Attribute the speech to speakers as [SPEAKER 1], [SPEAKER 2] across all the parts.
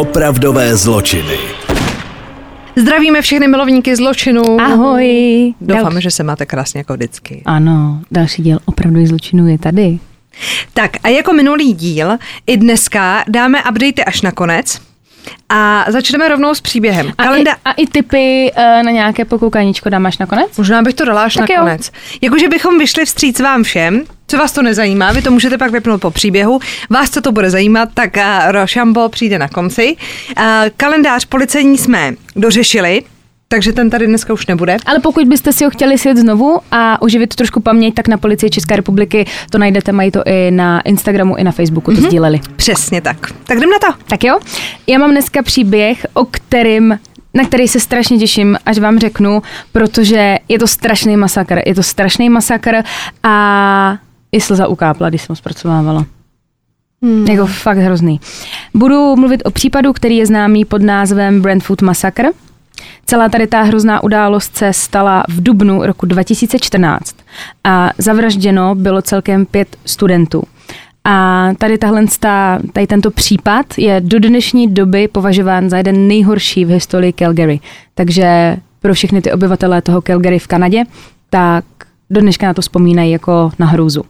[SPEAKER 1] Opravdové zločiny.
[SPEAKER 2] Zdravíme všechny milovníky zločinu.
[SPEAKER 3] Ahoj.
[SPEAKER 2] Doufáme,
[SPEAKER 3] Dal-
[SPEAKER 2] že se máte krásně jako vždycky.
[SPEAKER 3] Ano, další díl opravdu zločinů je tady.
[SPEAKER 2] Tak a jako minulý díl, i dneska dáme updaty až na konec. A začneme rovnou s příběhem.
[SPEAKER 3] A,
[SPEAKER 2] Kalenda...
[SPEAKER 3] i, a i typy uh, na nějaké pokoukaníčko dáš nakonec?
[SPEAKER 2] Možná bych to dala až
[SPEAKER 3] Tak
[SPEAKER 2] na
[SPEAKER 3] jo.
[SPEAKER 2] konec. Jakože bychom vyšli vstříc vám všem, co vás to nezajímá, vy to můžete pak vypnout po příběhu. Vás, co to bude zajímat, tak uh, Rošambo přijde na konci. Uh, kalendář policejní jsme dořešili, takže ten tady dneska už nebude.
[SPEAKER 3] Ale pokud byste si ho chtěli sjet znovu a oživit trošku paměť, tak na Policii České republiky to najdete, mají to i na Instagramu, i na Facebooku, to mm-hmm. sdíleli.
[SPEAKER 2] Přesně tak. Tak jdem na to.
[SPEAKER 3] Tak jo, já mám dneska příběh, o kterým na který se strašně těším, až vám řeknu, protože je to strašný masakr. Je to strašný masakr a i slza ukápla, když jsem ho zpracovávala. Hmm. Jako fakt hrozný. Budu mluvit o případu, který je známý pod názvem Brentwood Massacre. Celá tady ta hrozná událost se stala v dubnu roku 2014 a zavražděno bylo celkem pět studentů. A tady tahle, tady tento případ je do dnešní doby považován za jeden nejhorší v historii Calgary. Takže pro všechny ty obyvatele toho Calgary v Kanadě, tak do dneška na to vzpomínají jako na hrůzu.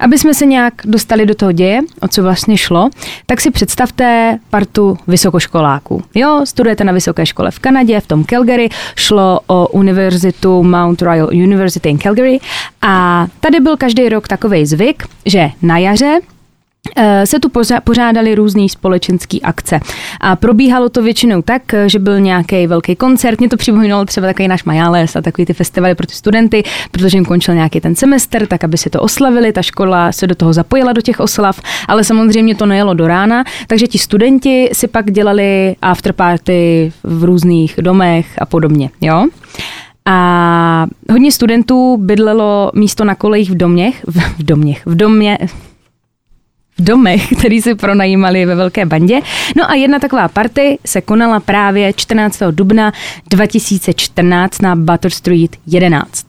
[SPEAKER 3] Aby jsme se nějak dostali do toho děje, o co vlastně šlo, tak si představte partu vysokoškoláků. Jo, studujete na vysoké škole v Kanadě, v tom Calgary, šlo o univerzitu Mount Royal University in Calgary a tady byl každý rok takový zvyk, že na jaře se tu pořádali různý společenský akce. A probíhalo to většinou tak, že byl nějaký velký koncert. Mě to připomínalo třeba takový náš Majales a takový ty festivaly pro ty studenty, protože jim končil nějaký ten semestr, tak aby si to oslavili. Ta škola se do toho zapojila do těch oslav, ale samozřejmě to nejelo do rána, takže ti studenti si pak dělali afterparty v různých domech a podobně. Jo? A hodně studentů bydlelo místo na kolejích v doměch, v, v doměch, v domě, v domech, který si pronajímali ve velké bandě. No a jedna taková party se konala právě 14. dubna 2014 na Butter Street 11.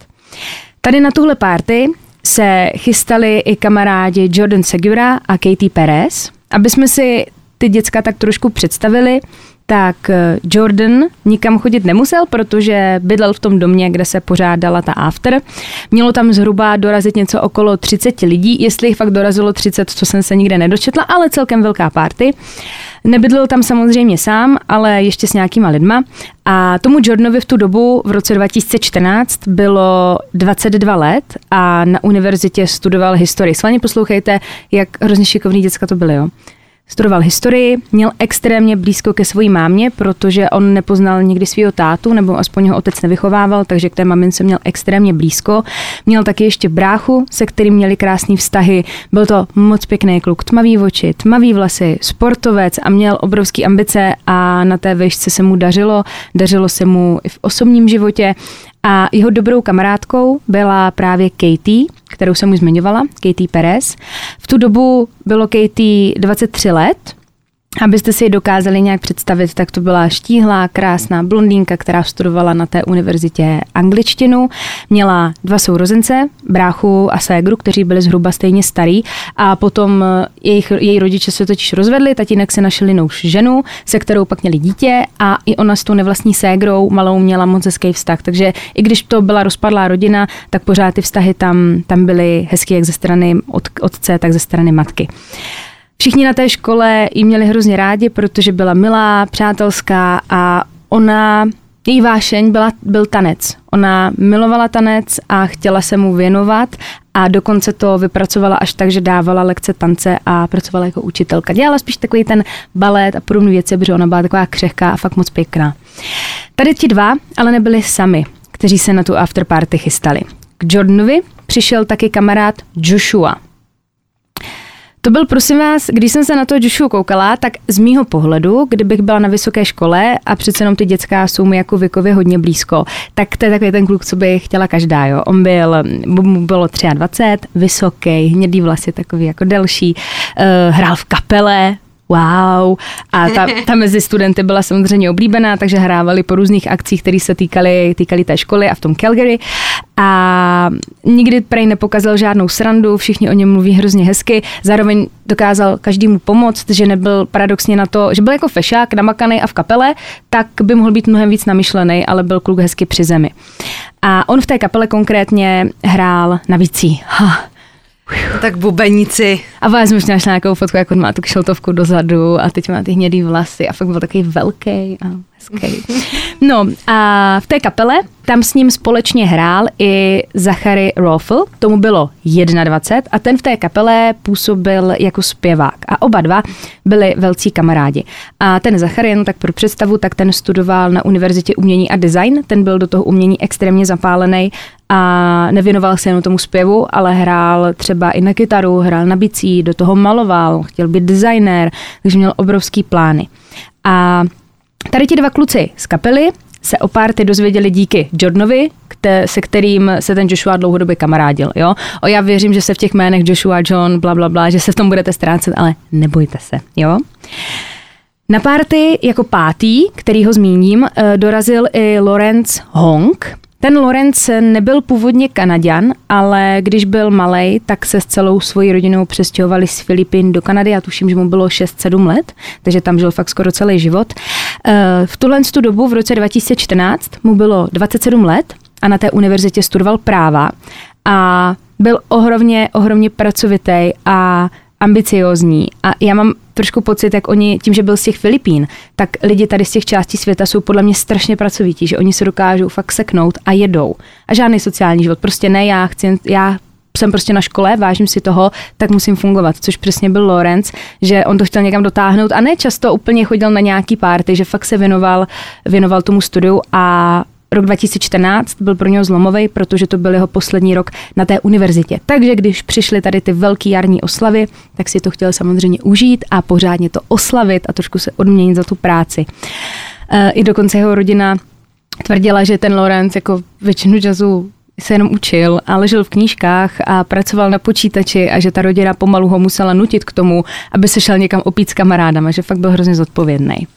[SPEAKER 3] Tady na tuhle party se chystali i kamarádi Jordan Segura a Katie Perez. Aby jsme si ty děcka tak trošku představili, tak eh, Jordan nikam chodit nemusel, protože bydlel v tom domě, kde se pořádala ta after. Mělo tam zhruba dorazit něco okolo 30 lidí, jestli jich fakt dorazilo 30, co jsem se nikde nedočetla, ale celkem velká party. Nebydlel tam samozřejmě sám, ale ještě s nějakýma lidma. A tomu Jordanovi v tu dobu, v roce 2014, bylo 22 let a na univerzitě studoval historii. Svaně poslouchejte, jak hrozně šikovný děcka to byly, jo. Studoval historii, měl extrémně blízko ke své mámě, protože on nepoznal nikdy svého tátu, nebo aspoň ho otec nevychovával, takže k té mamince měl extrémně blízko. Měl taky ještě bráchu, se kterým měli krásný vztahy. Byl to moc pěkný kluk, tmavý oči, tmavý vlasy, sportovec a měl obrovský ambice a na té výšce se mu dařilo. Dařilo se mu i v osobním životě a jeho dobrou kamarádkou byla právě Katie, kterou jsem už zmiňovala, Katie Perez. V tu dobu bylo Katie 23 let. Abyste si ji dokázali nějak představit, tak to byla štíhlá, krásná blondýnka, která studovala na té univerzitě angličtinu. Měla dva sourozence, bráchu a ségru, kteří byli zhruba stejně starý a potom eh, jejich, její rodiče se totiž rozvedli, tatínek si našel jinou ženu, se kterou pak měli dítě a i ona s tou nevlastní ségrou malou měla moc hezký vztah. Takže i když to byla rozpadlá rodina, tak pořád ty vztahy tam, tam byly hezky jak ze strany od, otce, tak ze strany matky. Všichni na té škole ji měli hrozně rádi, protože byla milá, přátelská a ona, její vášeň byla, byl tanec. Ona milovala tanec a chtěla se mu věnovat a dokonce to vypracovala až tak, že dávala lekce tance a pracovala jako učitelka. Dělala spíš takový ten balet a podobné věci, protože ona byla taková křehká a fakt moc pěkná. Tady ti dva ale nebyli sami, kteří se na tu afterparty chystali. K Jordanovi přišel taky kamarád Joshua. To byl, prosím vás, když jsem se na to Joshua koukala, tak z mýho pohledu, kdybych byla na vysoké škole a přece jenom ty dětská jsou mi jako věkově hodně blízko, tak to je takový ten kluk, co by chtěla každá. Jo. On byl, mu bylo 23, vysoký, hnědý vlasy, takový jako delší, uh, hrál v kapele, wow. A ta, ta mezi studenty byla samozřejmě oblíbená, takže hrávali po různých akcích, které se týkaly, týkaly té školy a v tom Calgary. A nikdy prej nepokazil žádnou srandu, všichni o něm mluví hrozně hezky. Zároveň dokázal každému pomoct, že nebyl paradoxně na to, že byl jako fešák, namakaný a v kapele, tak by mohl být mnohem víc namyšlený, ale byl kluk hezky při zemi. A on v té kapele konkrétně hrál na vící. Ha,
[SPEAKER 2] tak bubenici.
[SPEAKER 3] A vás možná našla nějakou fotku, jak on má tu kšeltovku dozadu a teď má ty hnědý vlasy a fakt byl takový velký a hezký. No a v té kapele tam s ním společně hrál i Zachary Roffel, tomu bylo 21 a ten v té kapele působil jako zpěvák a oba dva byli velcí kamarádi. A ten Zachary, jen tak pro představu, tak ten studoval na Univerzitě umění a design, ten byl do toho umění extrémně zapálený a nevěnoval se jenom tomu zpěvu, ale hrál třeba i na kytaru, hrál na bicí, do toho maloval, chtěl být designér, takže měl obrovský plány. A tady ti dva kluci z kapely se o párty dozvěděli díky Jordonovi, kte, se kterým se ten Joshua dlouhodobě kamarádil. Jo? O já věřím, že se v těch jménech Joshua, John, bla, bla, bla, že se v tom budete ztrácet, ale nebojte se. Jo? Na párty jako pátý, který ho zmíním, eh, dorazil i Lawrence Hong, ten Lorenz nebyl původně Kanaďan, ale když byl malý, tak se s celou svojí rodinou přestěhovali z Filipín do Kanady. Já tuším, že mu bylo 6-7 let, takže tam žil fakt skoro celý život. Eh, v tuhle tu dobu v roce 2014 mu bylo 27 let a na té univerzitě studoval práva a byl ohromně, ohromně pracovitý a ambiciozní a já mám trošku pocit, jak oni, tím, že byl z těch Filipín, tak lidi tady z těch částí světa jsou podle mě strašně pracovití, že oni se dokážou fakt seknout a jedou. A žádný sociální život, prostě ne, já chci, já jsem prostě na škole, vážím si toho, tak musím fungovat, což přesně byl Lorenz, že on to chtěl někam dotáhnout a ne často úplně chodil na nějaký párty, že fakt se věnoval, věnoval tomu studiu a Rok 2014 byl pro něho zlomový, protože to byl jeho poslední rok na té univerzitě. Takže když přišly tady ty velké jarní oslavy, tak si to chtěl samozřejmě užít a pořádně to oslavit a trošku se odměnit za tu práci. E, I dokonce jeho rodina tvrdila, že ten Lorenz jako většinu času se jenom učil a ležel v knížkách a pracoval na počítači a že ta rodina pomalu ho musela nutit k tomu, aby se šel někam opít s kamarádama, že fakt byl hrozně zodpovědný.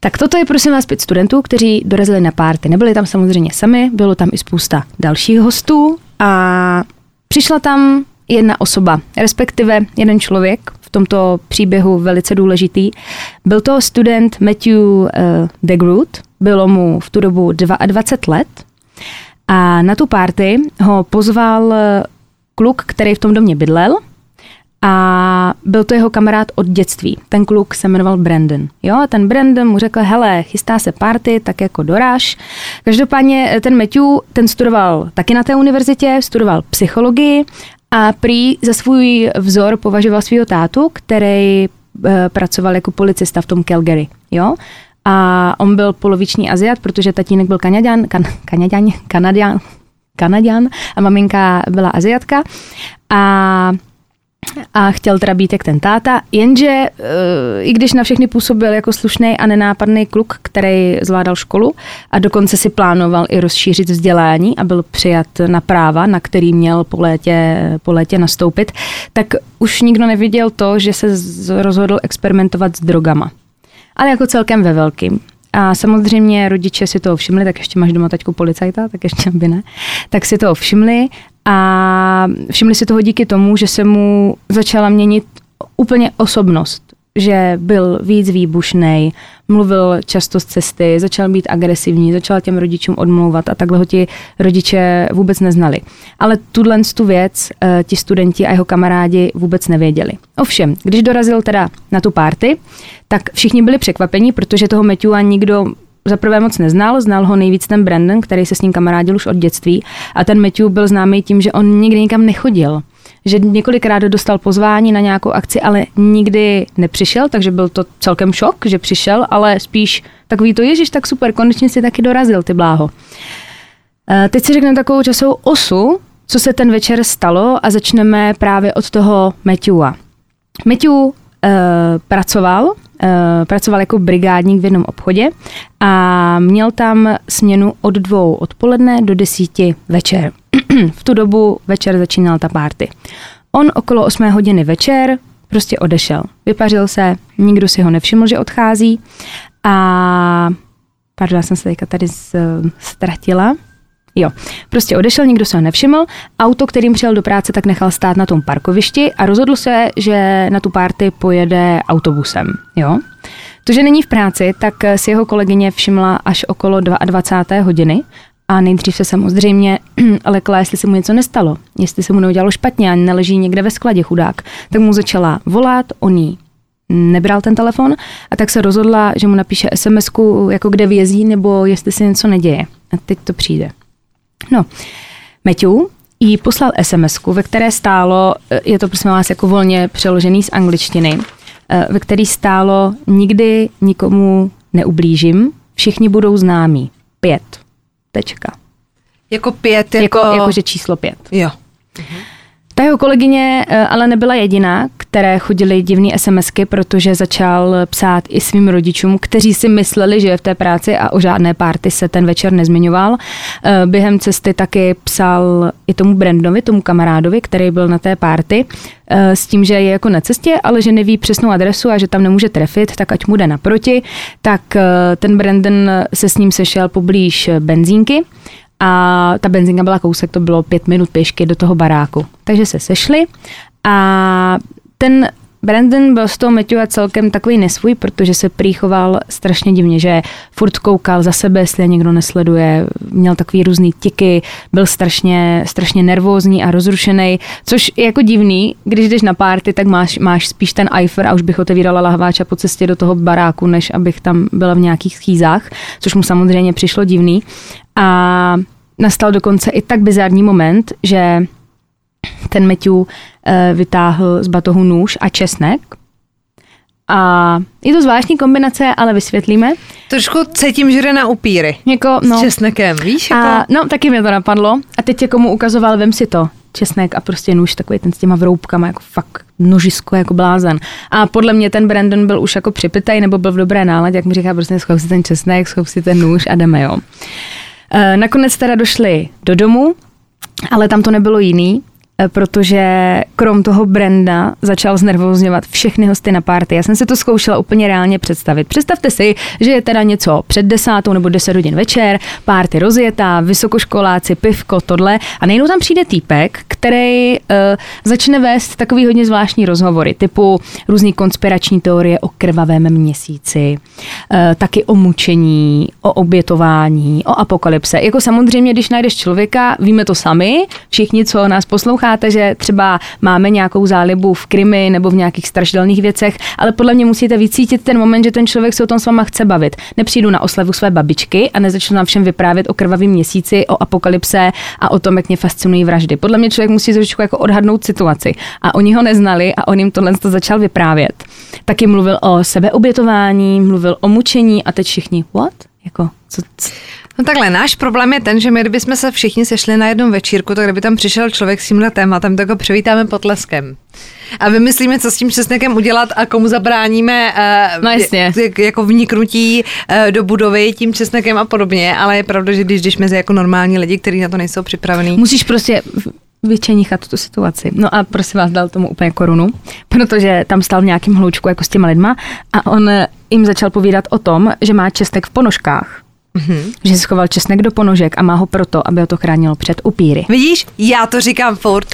[SPEAKER 3] Tak toto je prosím vás pět studentů, kteří dorazili na párty. Nebyli tam samozřejmě sami, bylo tam i spousta dalších hostů a přišla tam jedna osoba, respektive jeden člověk, v tomto příběhu velice důležitý. Byl to student Matthew uh, DeGroot, bylo mu v tu dobu 22 let a na tu párty ho pozval eh, kluk, který v tom domě bydlel – a byl to jeho kamarád od dětství. Ten kluk se jmenoval Brandon. Jo, a ten Brandon mu řekl, hele, chystá se party, tak jako doráž. Každopádně eh, ten Matthew, ten studoval taky na té univerzitě, studoval psychologii a prý za svůj vzor považoval svého tátu, který e, pracoval jako policista v tom Calgary. Jo? A on byl poloviční Aziat, protože tatínek byl Kanaďan, kan, Kanaďan, Kanaďan, Kanaďan a maminka byla Aziatka. A a chtěl teda být jak ten táta, jenže e, i když na všechny působil jako slušný a nenápadný kluk, který zvládal školu a dokonce si plánoval i rozšířit vzdělání a byl přijat na práva, na který měl po létě, po létě nastoupit, tak už nikdo neviděl to, že se rozhodl experimentovat s drogama. Ale jako celkem ve velkým. A samozřejmě rodiče si toho všimli, tak ještě máš doma taťku policajta, tak ještě by ne. Tak si toho všimli a všimli si toho díky tomu, že se mu začala měnit úplně osobnost, že byl víc výbušný, mluvil často z cesty, začal být agresivní, začal těm rodičům odmlouvat a takhle ho ti rodiče vůbec neznali. Ale tuhle tu věc eh, ti studenti a jeho kamarádi vůbec nevěděli. Ovšem, když dorazil teda na tu párty, tak všichni byli překvapení, protože toho Matthewa nikdo za prvé moc neznal, znal ho nejvíc ten Brandon, který se s ním kamarádil už od dětství a ten Matthew byl známý tím, že on nikdy nikam nechodil že několikrát dostal pozvání na nějakou akci, ale nikdy nepřišel, takže byl to celkem šok, že přišel, ale spíš takový to Ježíš, tak super, konečně si taky dorazil, ty bláho. E, teď si řekneme takovou časovou osu, co se ten večer stalo a začneme právě od toho Matthewa. Matthew Eh, pracoval, uh, pracoval jako brigádník v jednom obchodě a měl tam směnu od dvou odpoledne do desíti večer. v tu dobu večer začínal ta párty. On okolo 8 hodiny večer Prostě odešel. Vypařil se, nikdo si ho nevšiml, že odchází a pardon, já jsem se teďka tady ztratila. Jo, prostě odešel, nikdo se ho nevšiml. Auto, kterým přijel do práce, tak nechal stát na tom parkovišti a rozhodl se, že na tu párty pojede autobusem. Jo. To, že není v práci, tak si jeho kolegyně všimla až okolo 22. hodiny a nejdřív se samozřejmě lekla, jestli se mu něco nestalo, jestli se mu neudělalo špatně a neleží někde ve skladě chudák. Tak mu začala volat, on jí nebral ten telefon a tak se rozhodla, že mu napíše sms jako kde vězí nebo jestli se něco neděje. A teď to přijde. No, Matthew jí poslal sms ve které stálo, eh, je to prosím vás jako volně přeložený z angličtiny, eh, ve který stálo nikdy nikomu neublížím, všichni budou známí. Pět. Tečka.
[SPEAKER 2] Jako pět,
[SPEAKER 3] jako... jako jakože číslo pět.
[SPEAKER 2] Jo.
[SPEAKER 3] Mhm. Ta jeho kolegyně eh, ale nebyla jediná, které chodily divné SMSky, protože začal psát i svým rodičům, kteří si mysleli, že je v té práci a o žádné párty se ten večer nezmiňoval. Eh, během cesty taky psal i tomu Brandovi, tomu kamarádovi, který byl na té párty, eh, s tím, že je jako na cestě, ale že neví přesnou adresu a že tam nemůže trefit, tak ať mu jde naproti. Tak ten Brandon se s ním sešel poblíž benzínky a ta benzinka byla kousek, to bylo pět minut pěšky do toho baráku. Takže se sešli a ten Brandon byl z toho Matthewa celkem takový nesvůj, protože se prýchoval strašně divně, že furt koukal za sebe, jestli je někdo nesleduje, měl takový různý tiky, byl strašně, strašně nervózní a rozrušený, což je jako divný, když jdeš na párty, tak máš, máš spíš ten ifer a už bych otevírala lahváča po cestě do toho baráku, než abych tam byla v nějakých schýzách, což mu samozřejmě přišlo divný. A nastal dokonce i tak bizarní moment, že ten Matthew uh, vytáhl z batohu nůž a česnek. A je to zvláštní kombinace, ale vysvětlíme.
[SPEAKER 2] Trošku cítím, že jde na upíry.
[SPEAKER 3] Jako,
[SPEAKER 2] no. S česnekem, víš?
[SPEAKER 3] Jako? A, no, taky mě to napadlo. A teď je komu ukazoval, vem si to. Česnek a prostě nůž, takový ten s těma vroubkama, jako fakt nožisko, jako blázen. A podle mě ten Brandon byl už jako připitej, nebo byl v dobré náladě, jak mi říká, prostě schov si ten česnek, schov si ten nůž a jdeme, jo. E, nakonec teda došli do domu, ale tam to nebylo jiný, Eh, protože krom toho Brenda začal znervozňovat všechny hosty na párty. Já jsem si to zkoušela úplně reálně představit. Představte si, že je teda něco před desátou nebo deset hodin večer, párty rozjetá, vysokoškoláci, pivko, tohle a nejenom tam přijde týpek, který uh, začne vést takový hodně zvláštní rozhovory, typu různý konspirační teorie o krvavém měsíci, uh, taky o mučení, o obětování, o apokalypse. Jako samozřejmě, když najdeš člověka, víme to sami, všichni, co nás poslouchají, posloucháte, že třeba máme nějakou zálibu v krimi nebo v nějakých strašidelných věcech, ale podle mě musíte vycítit ten moment, že ten člověk se o tom s váma chce bavit. Nepřijdu na oslavu své babičky a nezačnu nám všem vyprávět o krvavém měsíci, o apokalypse a o tom, jak mě fascinují vraždy. Podle mě člověk musí trošku jako odhadnout situaci. A oni ho neznali a on jim tohle to začal vyprávět. Taky mluvil o sebeobětování, mluvil o mučení a teď všichni, what? Jako, co, co?
[SPEAKER 2] No takhle, náš problém je ten, že my kdybychom se všichni sešli na jednom večírku, tak kdyby tam přišel člověk s tímhle tématem, tak ho přivítáme potleskem. A vymyslíme, co s tím česnekem udělat a komu zabráníme
[SPEAKER 3] uh, no jasně.
[SPEAKER 2] jako vniknutí uh, do budovy tím česnekem a podobně, ale je pravda, že když jdeš mezi jako normální lidi, kteří na to nejsou připravení.
[SPEAKER 3] Musíš prostě vyčenichat tu situaci. No a prosím vás, dal tomu úplně korunu, protože tam stál v nějakým hloučku jako s těma lidma a on jim začal povídat o tom, že má česnek v ponožkách Mm-hmm. Že schoval česnek do ponožek a má ho proto, aby ho to chránilo před upíry.
[SPEAKER 2] Vidíš, já to říkám furt.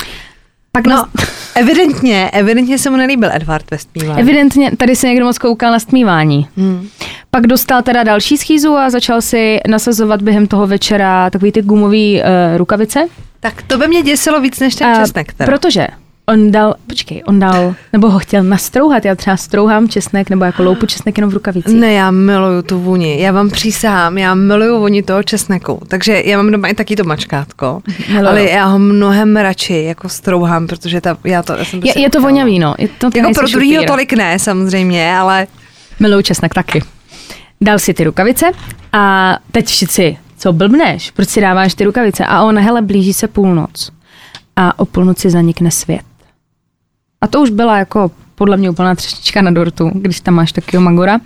[SPEAKER 2] Pak no, nas... evidentně, evidentně se mu nelíbil Edward ve stmívání.
[SPEAKER 3] Evidentně, tady se někdo moc koukal na stmívání. Hmm. Pak dostal teda další schýzu a začal si nasazovat během toho večera takový ty gumový uh, rukavice.
[SPEAKER 2] Tak to by mě děsilo víc než ten uh, česnek.
[SPEAKER 3] Teda. Protože On dal, počkej, on dal, nebo ho chtěl nastrouhat, já třeba strouhám česnek, nebo jako loupu česnek jenom v rukavici.
[SPEAKER 2] Ne, já miluju tu vůni, já vám přísahám, já miluju vůni toho česneku, takže já mám doma i taky to mačkátko, miluju. ale já ho mnohem radši jako strouhám, protože ta, já to, já jsem
[SPEAKER 3] je, je to voňavý, no. Je to
[SPEAKER 2] jako pro druhýho tolik ne, samozřejmě, ale...
[SPEAKER 3] Miluju česnek taky. Dal si ty rukavice a teď všichni, co blbneš, proč si dáváš ty rukavice? A on, hele, blíží se půlnoc a o půlnoci zanikne svět. A to už byla jako podle mě úplná třešnička na dortu, když tam máš takového magora. Uh,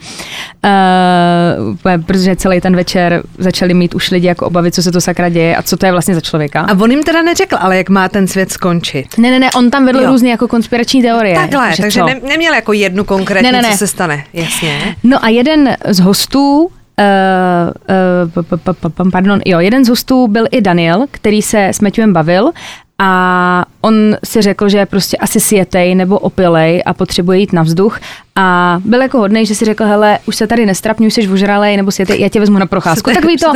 [SPEAKER 3] protože celý ten večer začali mít už lidi jako obavy, co se to sakra děje a co to je vlastně za člověka.
[SPEAKER 2] A on jim teda neřekl, ale jak má ten svět skončit.
[SPEAKER 3] Ne, ne, ne, on tam vedl jo. různé jako konspirační teorie.
[SPEAKER 2] Takhle, takže ne, neměl jako jednu konkrétní, ne, ne, ne. co se stane. Jasně.
[SPEAKER 3] No a jeden z hostů Uh, uh, pardon, jo, jeden z hostů byl i Daniel, který se s Matthewem bavil a on si řekl, že je prostě asi sjetej nebo opilej a potřebuje jít na vzduch a byl jako hodný, že si řekl, hele, už se tady nestrapňuj, jsi ožralej nebo sjetej, já tě vezmu na procházku.
[SPEAKER 2] tak
[SPEAKER 3] ví to,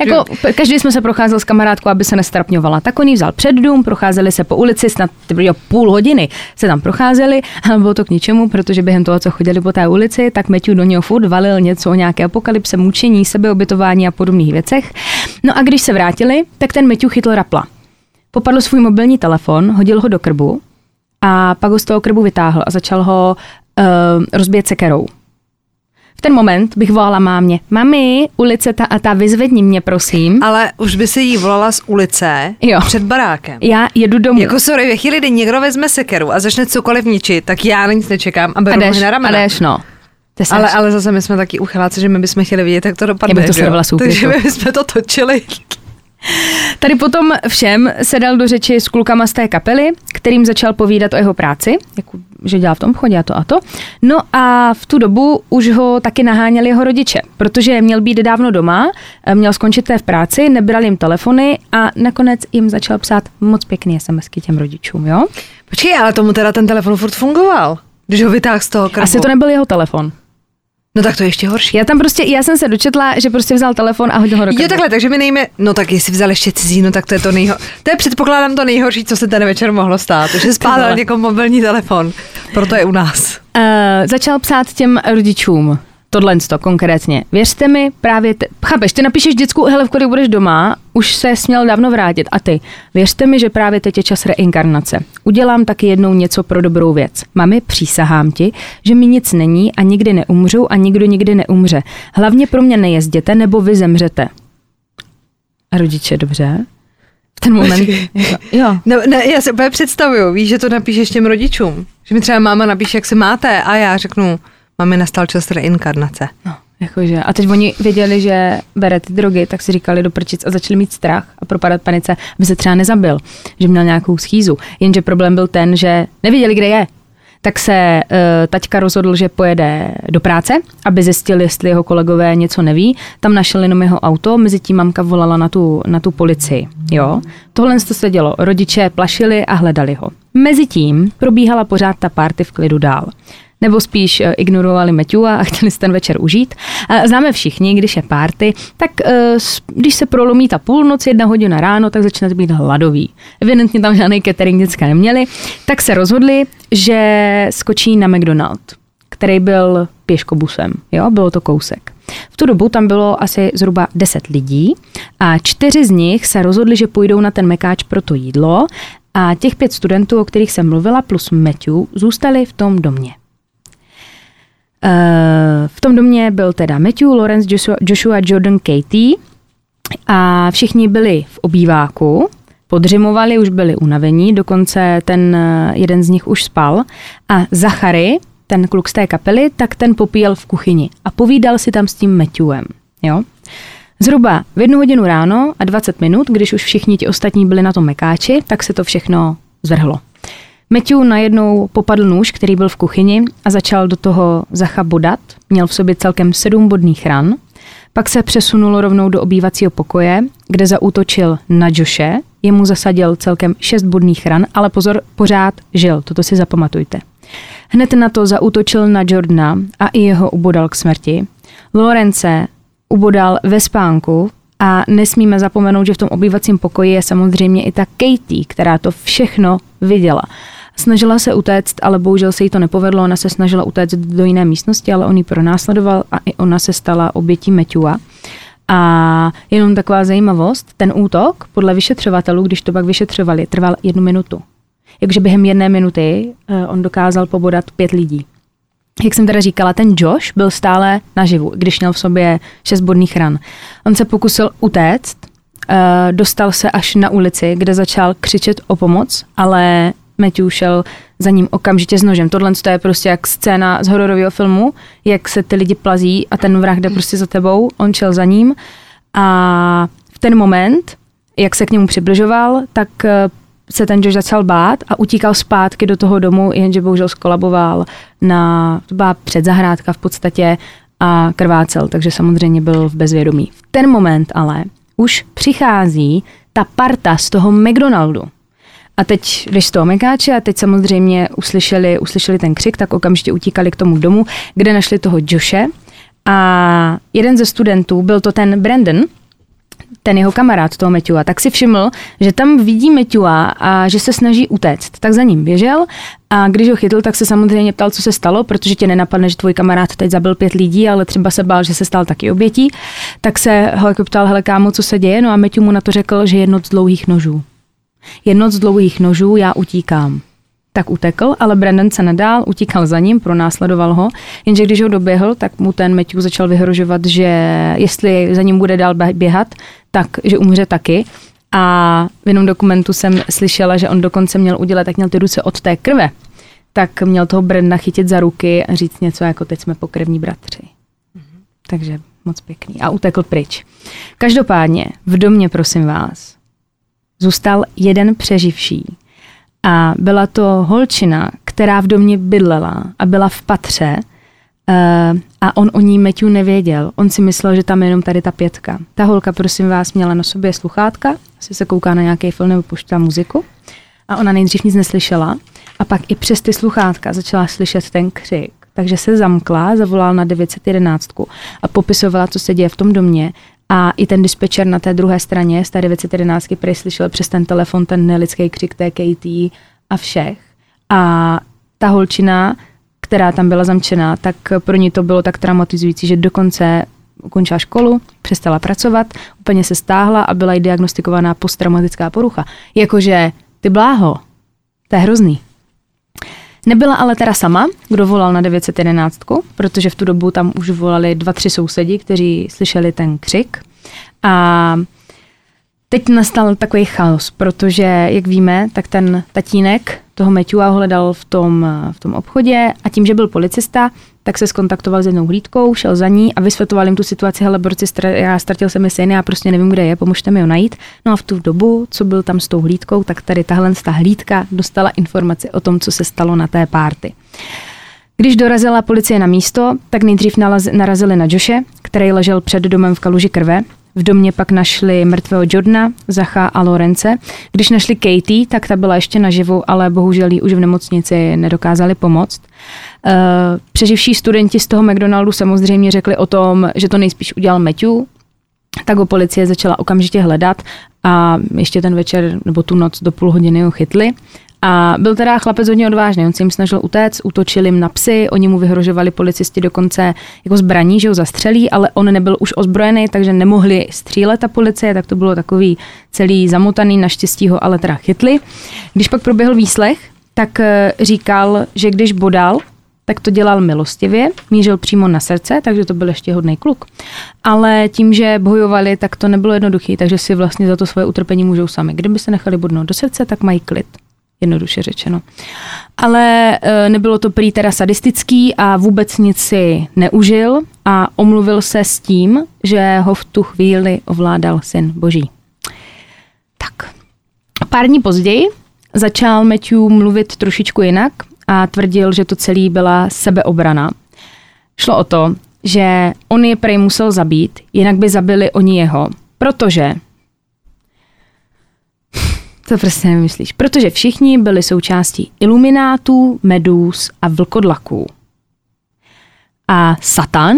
[SPEAKER 2] jako,
[SPEAKER 3] každý jsme se procházel s kamarádkou, aby se nestrapňovala. Tak oni vzal před dům, procházeli se po ulici, snad jo, půl hodiny se tam procházeli, ale bylo to k ničemu, protože během toho, co chodili po té ulici, tak Matthew do něho furt valil něco o nějaké apokalypse, mučení, sebeobytování a podobných věcech. No a když se vrátili, tak ten Matthew chytl rapla popadl svůj mobilní telefon, hodil ho do krbu a pak ho z toho krbu vytáhl a začal ho uh, rozbíjet sekerou. V ten moment bych volala mámě, mami, ulice ta a ta, vyzvedni mě, prosím.
[SPEAKER 2] Ale už by si jí volala z ulice jo. před barákem.
[SPEAKER 3] Já jedu domů.
[SPEAKER 2] Jako sorry, ve chvíli, kdy někdo vezme sekeru a začne cokoliv ničit, tak já nic nečekám a beru
[SPEAKER 3] a jdeš,
[SPEAKER 2] na ramena.
[SPEAKER 3] A jdeš, no.
[SPEAKER 2] Ale, ale zase my jsme taky uchyláci, že my bychom chtěli vidět, jak to dopadne.
[SPEAKER 3] Já bych to
[SPEAKER 2] Takže my jsme to točili
[SPEAKER 3] Tady potom všem se dal do řeči s klukama z té kapely, kterým začal povídat o jeho práci, jako, že dělá v tom chodě a to a to. No a v tu dobu už ho taky naháněli jeho rodiče, protože měl být dávno doma, měl skončit té v práci, nebral jim telefony a nakonec jim začal psát moc pěkný SMSky těm rodičům, jo?
[SPEAKER 2] Počkej, ale tomu teda ten telefon furt fungoval, když ho vytáhl z toho krbu.
[SPEAKER 3] Asi to nebyl jeho telefon.
[SPEAKER 2] No tak to je ještě horší.
[SPEAKER 3] Já tam prostě, já jsem se dočetla, že prostě vzal telefon a hodil ho do
[SPEAKER 2] Jo takhle, takže mi nejme, no tak jestli vzal ještě cizí, no tak to je to nejho, to je předpokládám to nejhorší, co se ten večer mohlo stát, že spádal někomu mobilní telefon, proto je u nás.
[SPEAKER 3] Uh, začal psát těm rodičům, tohle to konkrétně. Věřte mi, právě, te, chápeš, ty napíšeš dětskou, hele, v kolik budeš doma, už se směl dávno vrátit. A ty, věřte mi, že právě teď je čas reinkarnace. Udělám taky jednou něco pro dobrou věc. Mami, přísahám ti, že mi nic není a nikdy neumřu a nikdo nikdy neumře. Hlavně pro mě nejezděte, nebo vy zemřete. A rodiče, dobře. V ten moment.
[SPEAKER 2] jo. No, ne, já se úplně představuju, víš, že to napíšeš těm rodičům. Že mi třeba máma napíše, jak se máte a já řeknu, Mami nastal čas reinkarnace.
[SPEAKER 3] No, jakože. A teď oni věděli, že bere ty drogy, tak si říkali do prčic a začali mít strach a propadat panice, aby se třeba nezabil, že měl nějakou schýzu. Jenže problém byl ten, že nevěděli, kde je. Tak se uh, taťka rozhodl, že pojede do práce, aby zjistil, jestli jeho kolegové něco neví. Tam našel jenom jeho auto, mezi tím mamka volala na tu, na tu policii. Jo? Tohle se dělo. Rodiče plašili a hledali ho. Mezitím probíhala pořád ta party v klidu dál nebo spíš eh, ignorovali Matthewa a chtěli si ten večer užít. Známe všichni, když je párty, tak eh, když se prolomí ta půlnoc, jedna hodina ráno, tak začne být hladový. Evidentně tam žádný catering děcka neměli, tak se rozhodli, že skočí na McDonald, který byl pěškobusem, jo, bylo to kousek. V tu dobu tam bylo asi zhruba 10 lidí a čtyři z nich se rozhodli, že půjdou na ten mekáč pro to jídlo a těch pět studentů, o kterých jsem mluvila, plus Matthew, zůstali v tom domě. Eh, v tom domě byl teda Matthew, Lawrence, Joshua, Joshua Jordan, Katie a všichni byli v obýváku, podřimovali, už byli unavení, dokonce ten eh, jeden z nich už spal a Zachary, ten kluk z té kapely, tak ten popíjel v kuchyni a povídal si tam s tím Matthewem. Jo? Zhruba v jednu hodinu ráno a 20 minut, když už všichni ti ostatní byli na tom mekáči, tak se to všechno zvrhlo. Matthew najednou popadl nůž, který byl v kuchyni a začal do toho Zacha bodat. Měl v sobě celkem sedm bodných ran. Pak se přesunul rovnou do obývacího pokoje, kde zaútočil na Joshe. Jemu zasadil celkem šest bodných ran, ale pozor, pořád žil, toto si zapamatujte. Hned na to zaútočil na Jordana a i jeho ubodal k smrti. Lorence ubodal ve spánku a nesmíme zapomenout, že v tom obývacím pokoji je samozřejmě i ta Katie, která to všechno viděla. Snažila se utéct, ale bohužel se jí to nepovedlo. Ona se snažila utéct do jiné místnosti, ale on ji pronásledoval a i ona se stala obětí Meťua. A jenom taková zajímavost, ten útok podle vyšetřovatelů, když to pak vyšetřovali, trval jednu minutu. Jakže během jedné minuty eh, on dokázal pobodat pět lidí. Jak jsem teda říkala, ten Josh byl stále naživu, když měl v sobě šest bodných ran. On se pokusil utéct, eh, dostal se až na ulici, kde začal křičet o pomoc, ale Matthew šel za ním okamžitě s nožem. Tohle to je prostě jak scéna z hororového filmu, jak se ty lidi plazí a ten vrah jde prostě za tebou, on šel za ním a v ten moment, jak se k němu přibližoval, tak eh, se ten Josh začal bát a utíkal zpátky do toho domu, jenže bohužel skolaboval na, to byla předzahrádka v podstatě a krvácel, takže samozřejmě byl v bezvědomí. V ten moment ale už přichází ta parta z toho McDonaldu. A teď jdeš z toho Mekáče a teď samozřejmě uslyšeli, uslyšeli ten křik, tak okamžitě utíkali k tomu domu, kde našli toho Joshe. A jeden ze studentů, byl to ten Brandon, ten jeho kamarád toho Matthewa, tak si všiml, že tam vidí Matthewa a že se snaží utéct. Tak za ním běžel a když ho chytl, tak se samozřejmě ptal, co se stalo, protože tě nenapadne, že tvůj kamarád teď zabil pět lidí, ale třeba se bál, že se stal taky obětí. Tak se ho jako ptal, hele kámo, co se děje? No a Matthew mu na to řekl, že jedno z dlouhých nožů. Jedno z dlouhých nožů, já utíkám tak utekl, ale Brandon se nedál, utíkal za ním, pronásledoval ho, jenže když ho doběhl, tak mu ten Matthew začal vyhrožovat, že jestli za ním bude dál běhat, tak že umře taky. A v jednom dokumentu jsem slyšela, že on dokonce měl udělat, tak měl ty ruce od té krve, tak měl toho Brandona chytit za ruky a říct něco jako teď jsme pokrevní bratři. Mm-hmm. Takže moc pěkný. A utekl pryč. Každopádně v domě, prosím vás, zůstal jeden přeživší, a byla to holčina, která v domě bydlela a byla v patře uh, a on o ní Matthew nevěděl. On si myslel, že tam je jenom tady ta pětka. Ta holka, prosím vás, měla na sobě sluchátka, asi se kouká na nějaký film nebo poštá muziku a ona nejdřív nic neslyšela a pak i přes ty sluchátka začala slyšet ten křik. Takže se zamkla, zavolala na 911 a popisovala, co se děje v tom domě a i ten dispečer na té druhé straně z té 911 prý slyšel přes ten telefon ten nelidský křik té Katie a všech. A ta holčina, která tam byla zamčená, tak pro ní to bylo tak traumatizující, že dokonce ukončila školu, přestala pracovat, úplně se stáhla a byla jí diagnostikovaná posttraumatická porucha. Jakože ty bláho, to je hrozný. Nebyla ale teda sama, kdo volal na 911, protože v tu dobu tam už volali dva, tři sousedi, kteří slyšeli ten křik. A teď nastal takový chaos, protože, jak víme, tak ten tatínek toho ho hledal v tom, v tom obchodě a tím, že byl policista, tak se skontaktoval s jednou hlídkou, šel za ní a vysvětloval jim tu situaci, hele, borci, já ztratil jsem mi syn, já prostě nevím, kde je, pomožte mi ho najít. No a v tu dobu, co byl tam s tou hlídkou, tak tady tahle ta hlídka dostala informaci o tom, co se stalo na té párty. Když dorazila policie na místo, tak nejdřív narazili na Joše, který ležel před domem v kaluži krve v domě pak našli mrtvého Jordana, Zacha a Lorence. Když našli Katie, tak ta byla ještě naživu, ale bohužel jí už v nemocnici nedokázali pomoct. Uh, přeživší studenti z toho McDonaldu samozřejmě řekli o tom, že to nejspíš udělal Matthew, tak ho policie začala okamžitě hledat a ještě ten večer nebo tu noc do půl hodiny ho chytli a byl teda chlapec hodně odvážný, on se jim snažil utéct, útočil jim na psy, oni mu vyhrožovali policisti dokonce jako zbraní, že ho zastřelí, ale on nebyl už ozbrojený, takže nemohli střílet ta policie, tak to bylo takový celý zamotaný, naštěstí ho ale teda chytli. Když pak proběhl výslech, tak eh, říkal, že když bodal, tak to dělal milostivě, mířil přímo na srdce, takže to byl ještě hodný kluk. Ale tím, že bojovali, tak to nebylo jednoduché, takže si vlastně za to svoje utrpení můžou sami. Kdyby se nechali bodnout do srdce, tak mají klid jednoduše řečeno. Ale e, nebylo to prý teda sadistický a vůbec nic si neužil a omluvil se s tím, že ho v tu chvíli ovládal syn boží. Tak. Pár dní později začal Matthew mluvit trošičku jinak a tvrdil, že to celý byla sebeobrana. Šlo o to, že on je prej musel zabít, jinak by zabili oni jeho, protože to prostě nemyslíš. Protože všichni byli součástí iluminátů, medus a vlkodlaků. A Satan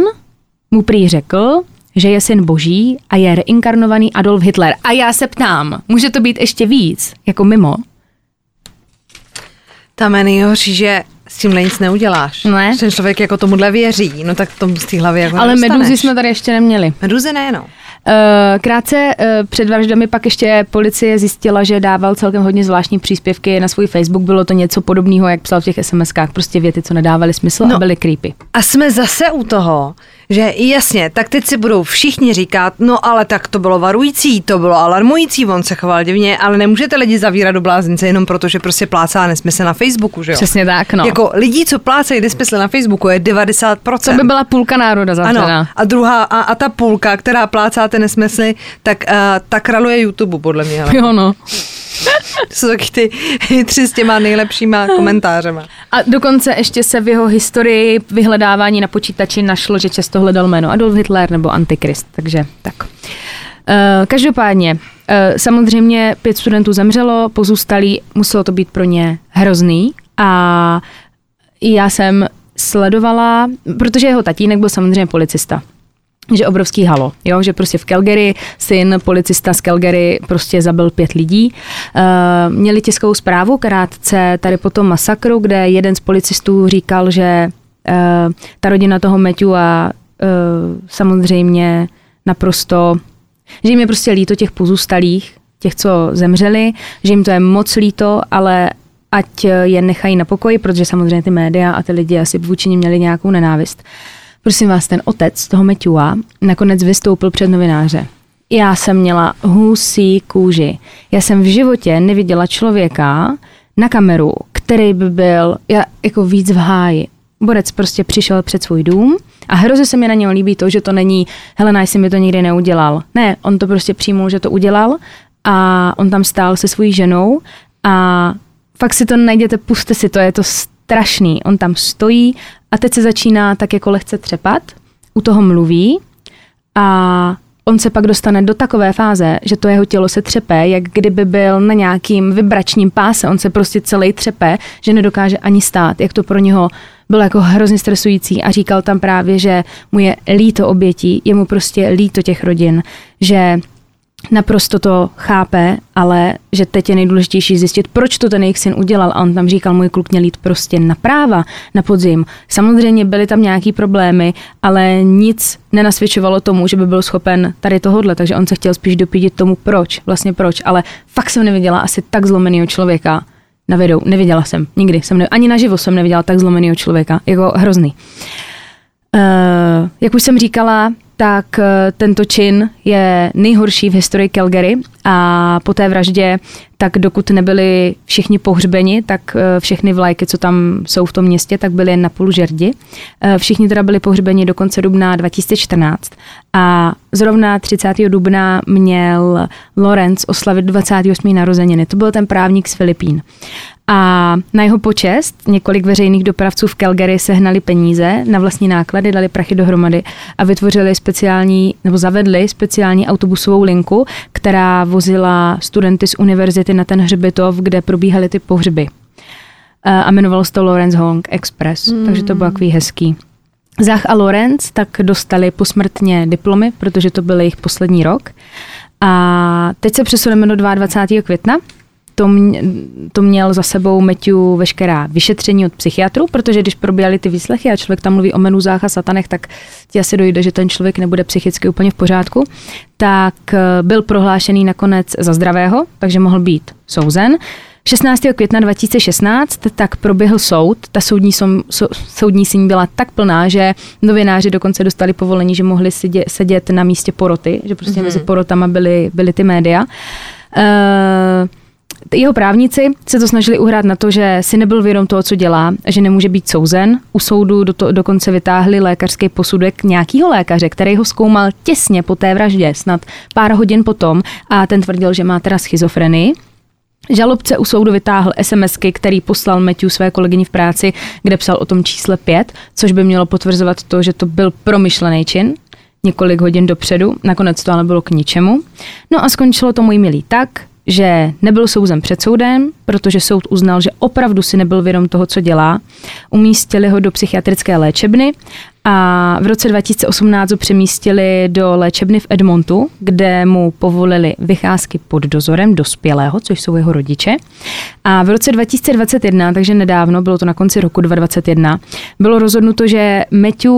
[SPEAKER 3] mu prý řekl, že je syn boží a je reinkarnovaný Adolf Hitler. A já se ptám, může to být ještě víc, jako mimo?
[SPEAKER 2] Tam je nejhorší, že s tím nic neuděláš.
[SPEAKER 3] Ne.
[SPEAKER 2] Ten člověk jako tomuhle věří, no tak tomu z té hlavy jako
[SPEAKER 3] Ale meduzy jsme tady ještě neměli.
[SPEAKER 2] Meduzy ne, no.
[SPEAKER 3] Eh, krátce eh, před vraždami pak ještě policie zjistila, že dával celkem hodně zvláštní příspěvky na svůj Facebook. Bylo to něco podobného, jak psal v těch SMS-kách, prostě věty, co nedávaly smysl no, a byly creepy.
[SPEAKER 2] A jsme zase u toho, že jasně, tak teď si budou všichni říkat, no ale tak to bylo varující, to bylo alarmující, on se choval divně, ale nemůžete lidi zavírat do bláznice jenom proto, že prostě plácá nesmysl na Facebooku, že jo?
[SPEAKER 3] Přesně tak, no.
[SPEAKER 2] Jako lidí, co plácají nesmysl na Facebooku je 90%.
[SPEAKER 3] To by byla půlka národa zavřená.
[SPEAKER 2] Ano, a druhá, a, a ta půlka, která plácá ty nesmysly, tak uh, ta kraluje YouTube, podle mě. Ale.
[SPEAKER 3] Jo, no.
[SPEAKER 2] To jsou taky ty tři s těma nejlepšíma komentářema.
[SPEAKER 3] A dokonce ještě se v jeho historii vyhledávání na počítači našlo, že často hledal jméno Adolf Hitler nebo Antikrist, takže tak. Uh, každopádně, uh, samozřejmě pět studentů zemřelo, pozůstalí, muselo to být pro ně hrozný a já jsem sledovala, protože jeho tatínek byl samozřejmě policista, že obrovský halo, jo, že prostě v Calgary syn policista z Calgary prostě zabil pět lidí. Uh, měli tiskovou zprávu krátce tady po tom masakru, kde jeden z policistů říkal, že uh, ta rodina toho Matthew a uh, samozřejmě naprosto, že jim je prostě líto těch pozůstalých, těch, co zemřeli, že jim to je moc líto, ale ať je nechají na pokoji, protože samozřejmě ty média a ty lidi asi vůči nim měli nějakou nenávist. Prosím vás, ten otec toho Matthewa nakonec vystoupil před novináře. Já jsem měla husí kůži. Já jsem v životě neviděla člověka na kameru, který by byl jako víc v háji. Borec prostě přišel před svůj dům a hrozně se mi na něm líbí to, že to není Helena, jsi mi to nikdy neudělal. Ne, on to prostě přijmul, že to udělal a on tam stál se svojí ženou a fakt si to najděte, puste si to, je to strašný. On tam stojí a teď se začíná tak jako lehce třepat, u toho mluví a on se pak dostane do takové fáze, že to jeho tělo se třepe, jak kdyby byl na nějakým vibračním páse. On se prostě celý třepe, že nedokáže ani stát, jak to pro něho bylo jako hrozně stresující a říkal tam právě, že mu je líto obětí, je mu prostě líto těch rodin, že naprosto to chápe, ale že teď je nejdůležitější zjistit, proč to ten jejich syn udělal. A on tam říkal, můj kluk měl jít prostě na práva na podzim. Samozřejmě byly tam nějaký problémy, ale nic nenasvědčovalo tomu, že by byl schopen tady tohodle, takže on se chtěl spíš dopídit tomu, proč, vlastně proč. Ale fakt jsem neviděla asi tak zlomeného člověka na videu. Neviděla jsem, nikdy. Jsem ne, ani naživo jsem neviděla tak zlomeného člověka, jako hrozný. Uh, jak už jsem říkala, tak eh, tento čin je nejhorší v historii Calgary a po té vraždě, tak dokud nebyli všichni pohřbeni, tak eh, všechny vlajky, co tam jsou v tom městě, tak byly jen na půl žerdi. Eh, všichni teda byli pohřbeni do konce dubna 2014 a zrovna 30. dubna měl Lorenz oslavit 28. narozeniny. To byl ten právník z Filipín. A na jeho počest několik veřejných dopravců v Calgary sehnali peníze na vlastní náklady, dali prachy dohromady a vytvořili speciální, nebo zavedli speciální autobusovou linku, která vozila studenty z univerzity na ten hřbitov, kde probíhaly ty pohřby. A jmenovalo se to Lawrence Hong Express, mm. takže to bylo takový hezký. Zach a Lorenz tak dostali posmrtně diplomy, protože to byl jejich poslední rok. A teď se přesuneme do 22. května, to, mě, to měl za sebou Matthew veškerá vyšetření od psychiatru, protože když probíhaly ty výslechy a člověk tam mluví o menuzách a satanech, tak ti asi dojde, že ten člověk nebude psychicky úplně v pořádku, tak eh, byl prohlášený nakonec za zdravého, takže mohl být souzen. 16. května 2016 tak proběhl soud. Ta soudní, som, so, soudní síň byla tak plná, že novináři dokonce dostali povolení, že mohli sedět, sedět na místě poroty, že prostě mm-hmm. mezi porotama byly, byly ty média. Uh, jeho právníci se to snažili uhrát na to, že si nebyl vědom toho, co dělá, že nemůže být souzen. U soudu do to, dokonce vytáhli lékařský posudek nějakého lékaře, který ho zkoumal těsně po té vraždě, snad pár hodin potom, a ten tvrdil, že má teda schizofrenii. Žalobce u soudu vytáhl SMSky, který poslal Matthew své kolegyni v práci, kde psal o tom čísle 5, což by mělo potvrzovat to, že to byl promyšlený čin několik hodin dopředu. Nakonec to ale bylo k ničemu. No a skončilo to můj milý tak, že nebyl souzen před soudem, protože soud uznal, že opravdu si nebyl vědom toho, co dělá. Umístili ho do psychiatrické léčebny a v roce 2018 ho přemístili do léčebny v Edmontu, kde mu povolili vycházky pod dozorem dospělého, což jsou jeho rodiče. A v roce 2021, takže nedávno, bylo to na konci roku 2021, bylo rozhodnuto, že Matthew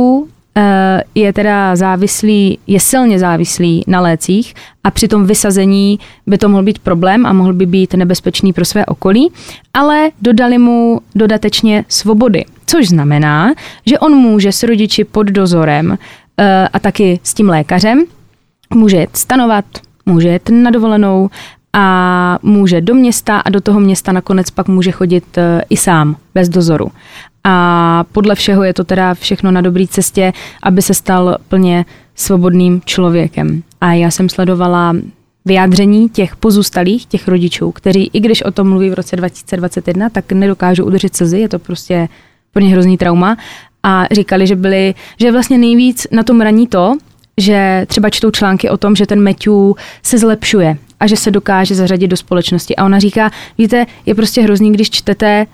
[SPEAKER 3] je teda závislý, je silně závislý na lécích a při tom vysazení by to mohl být problém a mohl by být nebezpečný pro své okolí, ale dodali mu dodatečně svobody, což znamená, že on může s rodiči pod dozorem eh, a taky s tím lékařem. Může jet stanovat, může jet na dovolenou a může do města a do toho města nakonec pak může chodit eh, i sám, bez dozoru. A podle všeho je to teda všechno na dobré cestě, aby se stal plně svobodným člověkem. A já jsem sledovala vyjádření těch pozůstalých, těch rodičů, kteří i když o tom mluví v roce 2021, tak nedokážou udržet slzy, je to prostě pro ně hrozný trauma. A říkali, že byli, že vlastně nejvíc na tom raní to, že třeba čtou články o tom, že ten Matthew se zlepšuje a že se dokáže zařadit do společnosti. A ona říká, víte, je prostě hrozný, když čtete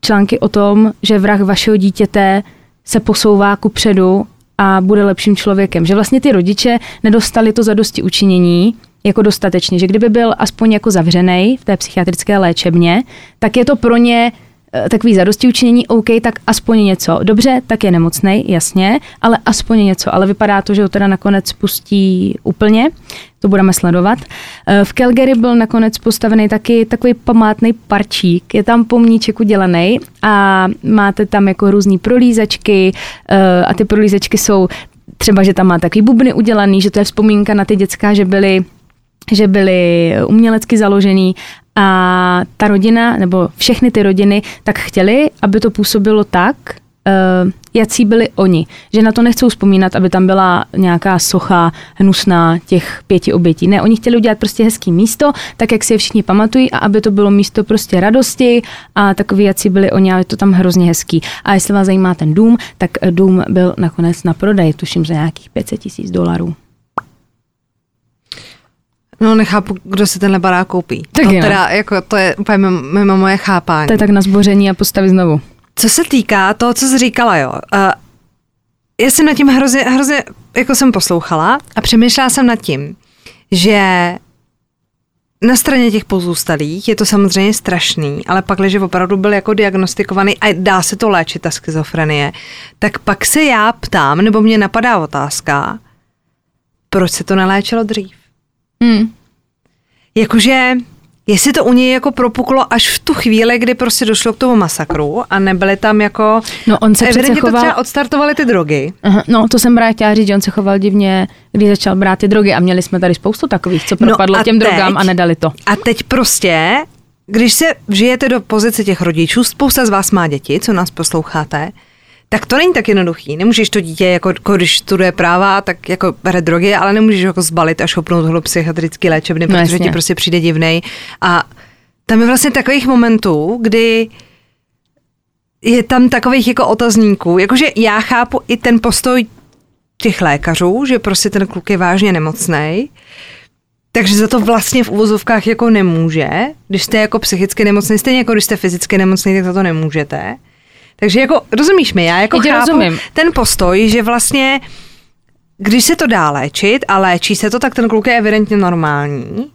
[SPEAKER 3] články o tom, že vrah vašeho dítěte se posouvá ku předu a bude lepším člověkem. Že vlastně ty rodiče nedostali to zadosti učinění jako dostatečně, že kdyby byl aspoň jako zavřený v té psychiatrické léčebně, tak je to pro ně takový zadosti učinění, OK, tak aspoň něco. Dobře, tak je nemocný, jasně, ale aspoň něco. Ale vypadá to, že ho teda nakonec pustí úplně. To budeme sledovat. Eh, v Calgary byl nakonec postavený taky takový památný parčík. Je tam pomníček udělaný a máte tam jako různé prolízačky eh, a ty prolízačky jsou třeba, že tam má takový bubny udělaný, že to je vzpomínka na ty dětská, že byly že byly umělecky založený a ta rodina, nebo všechny ty rodiny, tak chtěli, aby to působilo tak, uh, jací byli oni. Že na to nechcou vzpomínat, aby tam byla nějaká socha hnusná těch pěti obětí. Ne, oni chtěli udělat prostě hezký místo, tak jak si je všichni pamatují a aby to bylo místo prostě radosti a takový, jací byli oni, ale je to tam hrozně hezký. A jestli vás zajímá ten dům, tak dům byl nakonec na prodej, tuším za nějakých 500 tisíc dolarů.
[SPEAKER 2] No nechápu, kdo si tenhle barák koupí. Tak to, teda, jako, to je úplně mimo, mimo moje chápání.
[SPEAKER 3] To je tak na zboření a postavit znovu.
[SPEAKER 2] Co se týká toho, co jsi říkala, jo. Uh, já jsem nad tím hrozně, hrozně, jako jsem poslouchala a přemýšlela jsem nad tím, že na straně těch pozůstalých je to samozřejmě strašný, ale pak, když opravdu byl jako diagnostikovaný a dá se to léčit, ta schizofrenie, tak pak se já ptám, nebo mě napadá otázka, proč se to neléčilo dřív? Hmm. Jakože, jestli to u něj jako propuklo až v tu chvíli, kdy prostě došlo k tomu masakru a nebyly tam jako...
[SPEAKER 3] No on se
[SPEAKER 2] přece
[SPEAKER 3] choval... to
[SPEAKER 2] třeba odstartovaly ty drogy.
[SPEAKER 3] Aha, no to jsem právě chtěla říct, že on se choval divně, když začal brát ty drogy a měli jsme tady spoustu takových, co no propadlo no těm teď, drogám a nedali to.
[SPEAKER 2] A teď prostě, když se žijete do pozice těch rodičů, spousta z vás má děti, co nás posloucháte, tak to není tak jednoduchý. Nemůžeš to dítě, jako, jako když studuje práva, tak jako bere drogy, ale nemůžeš ho jako zbalit a šopnout ho do psychiatrické léčebny, no, protože jasně. ti prostě přijde divnej. A tam je vlastně takových momentů, kdy je tam takových jako otazníků. Jakože já chápu i ten postoj těch lékařů, že prostě ten kluk je vážně nemocný, takže za to vlastně v uvozovkách jako nemůže. Když jste jako psychicky nemocný, stejně jako když jste fyzicky nemocný, tak za to nemůžete. Takže jako, rozumíš mi, já jako já chápu rozumím. ten postoj, že vlastně, když se to dá léčit a léčí se to, tak ten kluk je evidentně normální,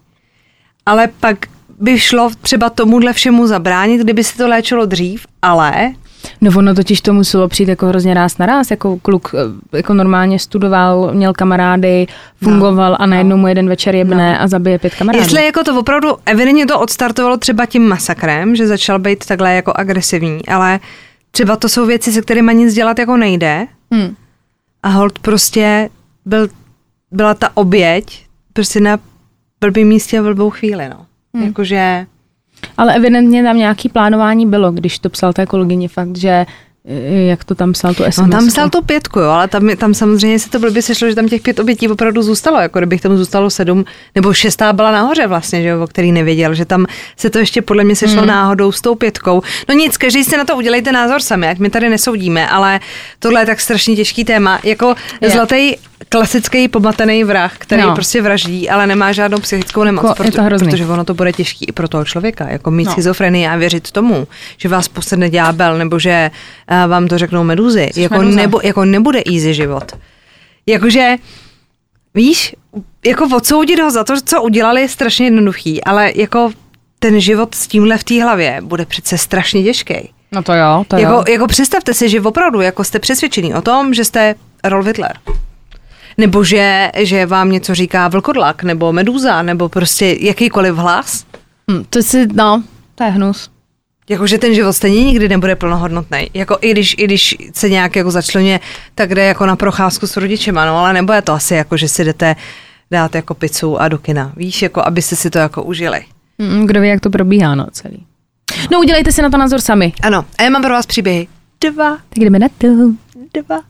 [SPEAKER 2] ale pak by šlo třeba tomuhle všemu zabránit, kdyby se to léčilo dřív, ale
[SPEAKER 3] No ono totiž to muselo přijít jako hrozně ráz na ráz, jako kluk eh, jako normálně studoval, měl kamarády, fungoval no, a najednou no. mu jeden večer jebne no. a zabije pět kamarádů.
[SPEAKER 2] Jestli jako to opravdu evidentně to odstartovalo třeba tím masakrem, že začal být takhle jako agresivní, ale třeba to jsou věci, se kterými nic dělat jako nejde. Hmm. A hold prostě byl, byla ta oběť prostě na blbým místě v blbou chvíli, no. Hmm. Jakože...
[SPEAKER 3] Ale evidentně tam nějaký plánování bylo, když to psal té kolegyně fakt, že jak to tam psal tu SMS?
[SPEAKER 2] No, tam psal tu pětku, jo, ale tam, tam samozřejmě se to blbě sešlo, že tam těch pět obětí opravdu zůstalo, jako kdybych tam zůstalo sedm, nebo šestá byla nahoře vlastně, že jo, o který nevěděl, že tam se to ještě podle mě sešlo hmm. náhodou s tou pětkou. No nic, každý si na to udělejte názor sami, ať my tady nesoudíme, ale tohle je tak strašně těžký téma. Jako je. zlatý klasický pomatený vrah, který no. prostě vraždí, ale nemá žádnou psychickou nemoc,
[SPEAKER 3] jako, proto, je to hrozný.
[SPEAKER 2] protože ono to bude těžký i pro toho člověka. Jako mít no. schizofrenii a věřit tomu, že vás posedne ďábel nebo že uh, vám to řeknou meduzy. jako, nebo, jako nebude easy život. Jakože, víš, jako odsoudit ho za to, co udělali, je strašně jednoduchý, ale jako ten život s tímhle v té hlavě bude přece strašně těžký.
[SPEAKER 3] No to jo, to
[SPEAKER 2] jako,
[SPEAKER 3] jo.
[SPEAKER 2] Jako představte si, že opravdu jako jste přesvědčený o tom, že jste Rolf Hitler. Nebo že, že vám něco říká vlkodlak, nebo medúza, nebo prostě jakýkoliv hlas.
[SPEAKER 3] Hmm, to si, no, to je hnus.
[SPEAKER 2] Jakože ten život stejně nikdy nebude plnohodnotný. Jako i když, i když se nějak jako začleně, tak jde jako na procházku s rodičema, no ale nebude to asi jako, že si jdete dát jako pizzu a do kina. Víš, jako abyste si to jako užili.
[SPEAKER 3] Mm, Kdo ví, jak to probíhá, no celý. No udělejte si na to názor sami.
[SPEAKER 2] Ano, a já mám pro vás příběhy. Dva,
[SPEAKER 3] Tak jdeme na to.
[SPEAKER 2] dva.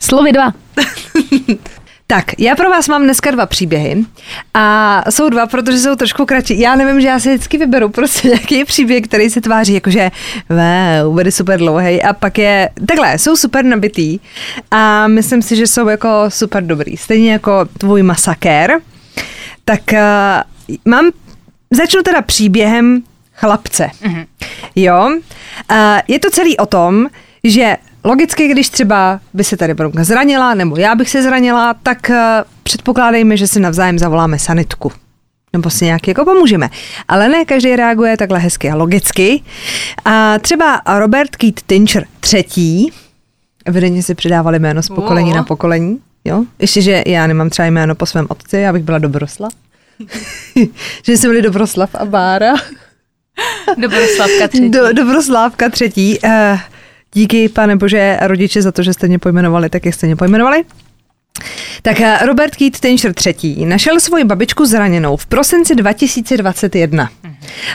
[SPEAKER 3] Slovy dva.
[SPEAKER 2] Tak, já pro vás mám dneska dva příběhy a jsou dva, protože jsou trošku kratší. Já nevím, že já si vždycky vyberu prostě nějaký příběh, který se tváří jakože wow, bude super dlouhý a pak je, takhle, jsou super nabitý a myslím si, že jsou jako super dobrý. Stejně jako tvůj masakér. Tak uh, mám, začnu teda příběhem chlapce. Mm-hmm. Jo, uh, je to celý o tom, že logicky, když třeba by se tady Brunka zranila, nebo já bych se zranila, tak uh, předpokládejme, že si navzájem zavoláme sanitku. Nebo si nějak jako pomůžeme. Ale ne každý reaguje takhle hezky a logicky. A třeba Robert Keith Tincher třetí, evidentně si přidávali jméno z pokolení na pokolení. Jo? Ještě, že já nemám třeba jméno po svém otci, já bych byla Dobroslav. že jsme byli Dobroslav a Bára.
[SPEAKER 3] Dobroslavka
[SPEAKER 2] Do, Dobroslávka třetí. Eh, díky, pane bože, rodiče za to, že jste mě pojmenovali, tak jak jste mě pojmenovali. Tak eh, Robert Keith Tincher třetí našel svoji babičku zraněnou v prosinci 2021.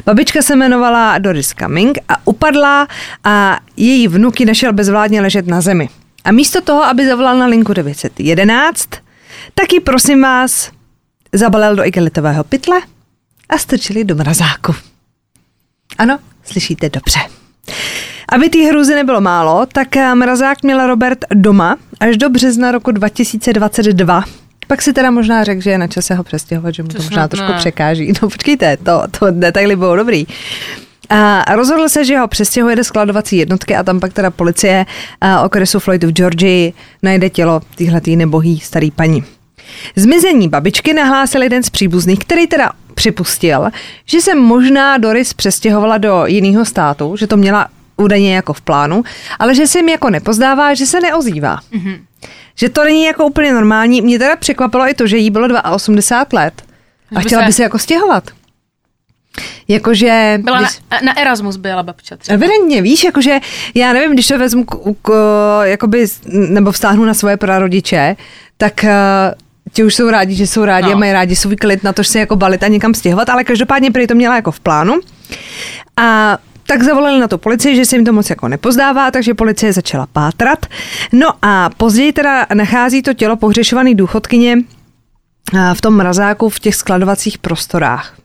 [SPEAKER 2] Babička se jmenovala Doris Cumming a upadla a její vnuky našel bezvládně ležet na zemi. A místo toho, aby zavolal na linku 911, taky prosím vás zabalil do igelitového pytle a strčili do mrazáku. Ano, slyšíte dobře. Aby té hrůzy nebylo málo, tak eh, mrazák měl Robert doma až do března roku 2022. Pak si teda možná řekl, že je na čase ho přestěhovat, že mu to,
[SPEAKER 3] To
[SPEAKER 2] možná trošku překáží. No počkejte, to, to detaily budou dobrý. A rozhodl se, že ho přestěhuje do skladovací jednotky a tam pak teda policie a, okresu Floydu v Georgii najde tělo téhletý nebohý starý paní. Zmizení babičky nahlásil jeden z příbuzných, který teda připustil, že se možná Doris přestěhovala do jiného státu, že to měla údajně jako v plánu, ale že se jim jako nepozdává, že se neozývá. Mm-hmm. Že to není jako úplně normální. Mě teda překvapilo i to, že jí bylo 82 let a chtěla by se jako stěhovat. Jakože...
[SPEAKER 3] Byla na,
[SPEAKER 2] když-
[SPEAKER 3] na Erasmus byla babča třeba.
[SPEAKER 2] Evidentně, víš, jakože já nevím, když to vezmu k, k, jakoby, nebo vztáhnu na svoje prarodiče, tak uh, ti už jsou rádi, že jsou rádi. No. a mají rádi svůj klid na to, že se jako balit a někam stěhovat, ale každopádně prý to měla jako v plánu. A tak zavolali na to policii, že se jim to moc jako nepozdává, takže policie začala pátrat. No a později teda nachází to tělo pohřešované důchodkyně v tom mrazáku v těch skladovacích prostorách.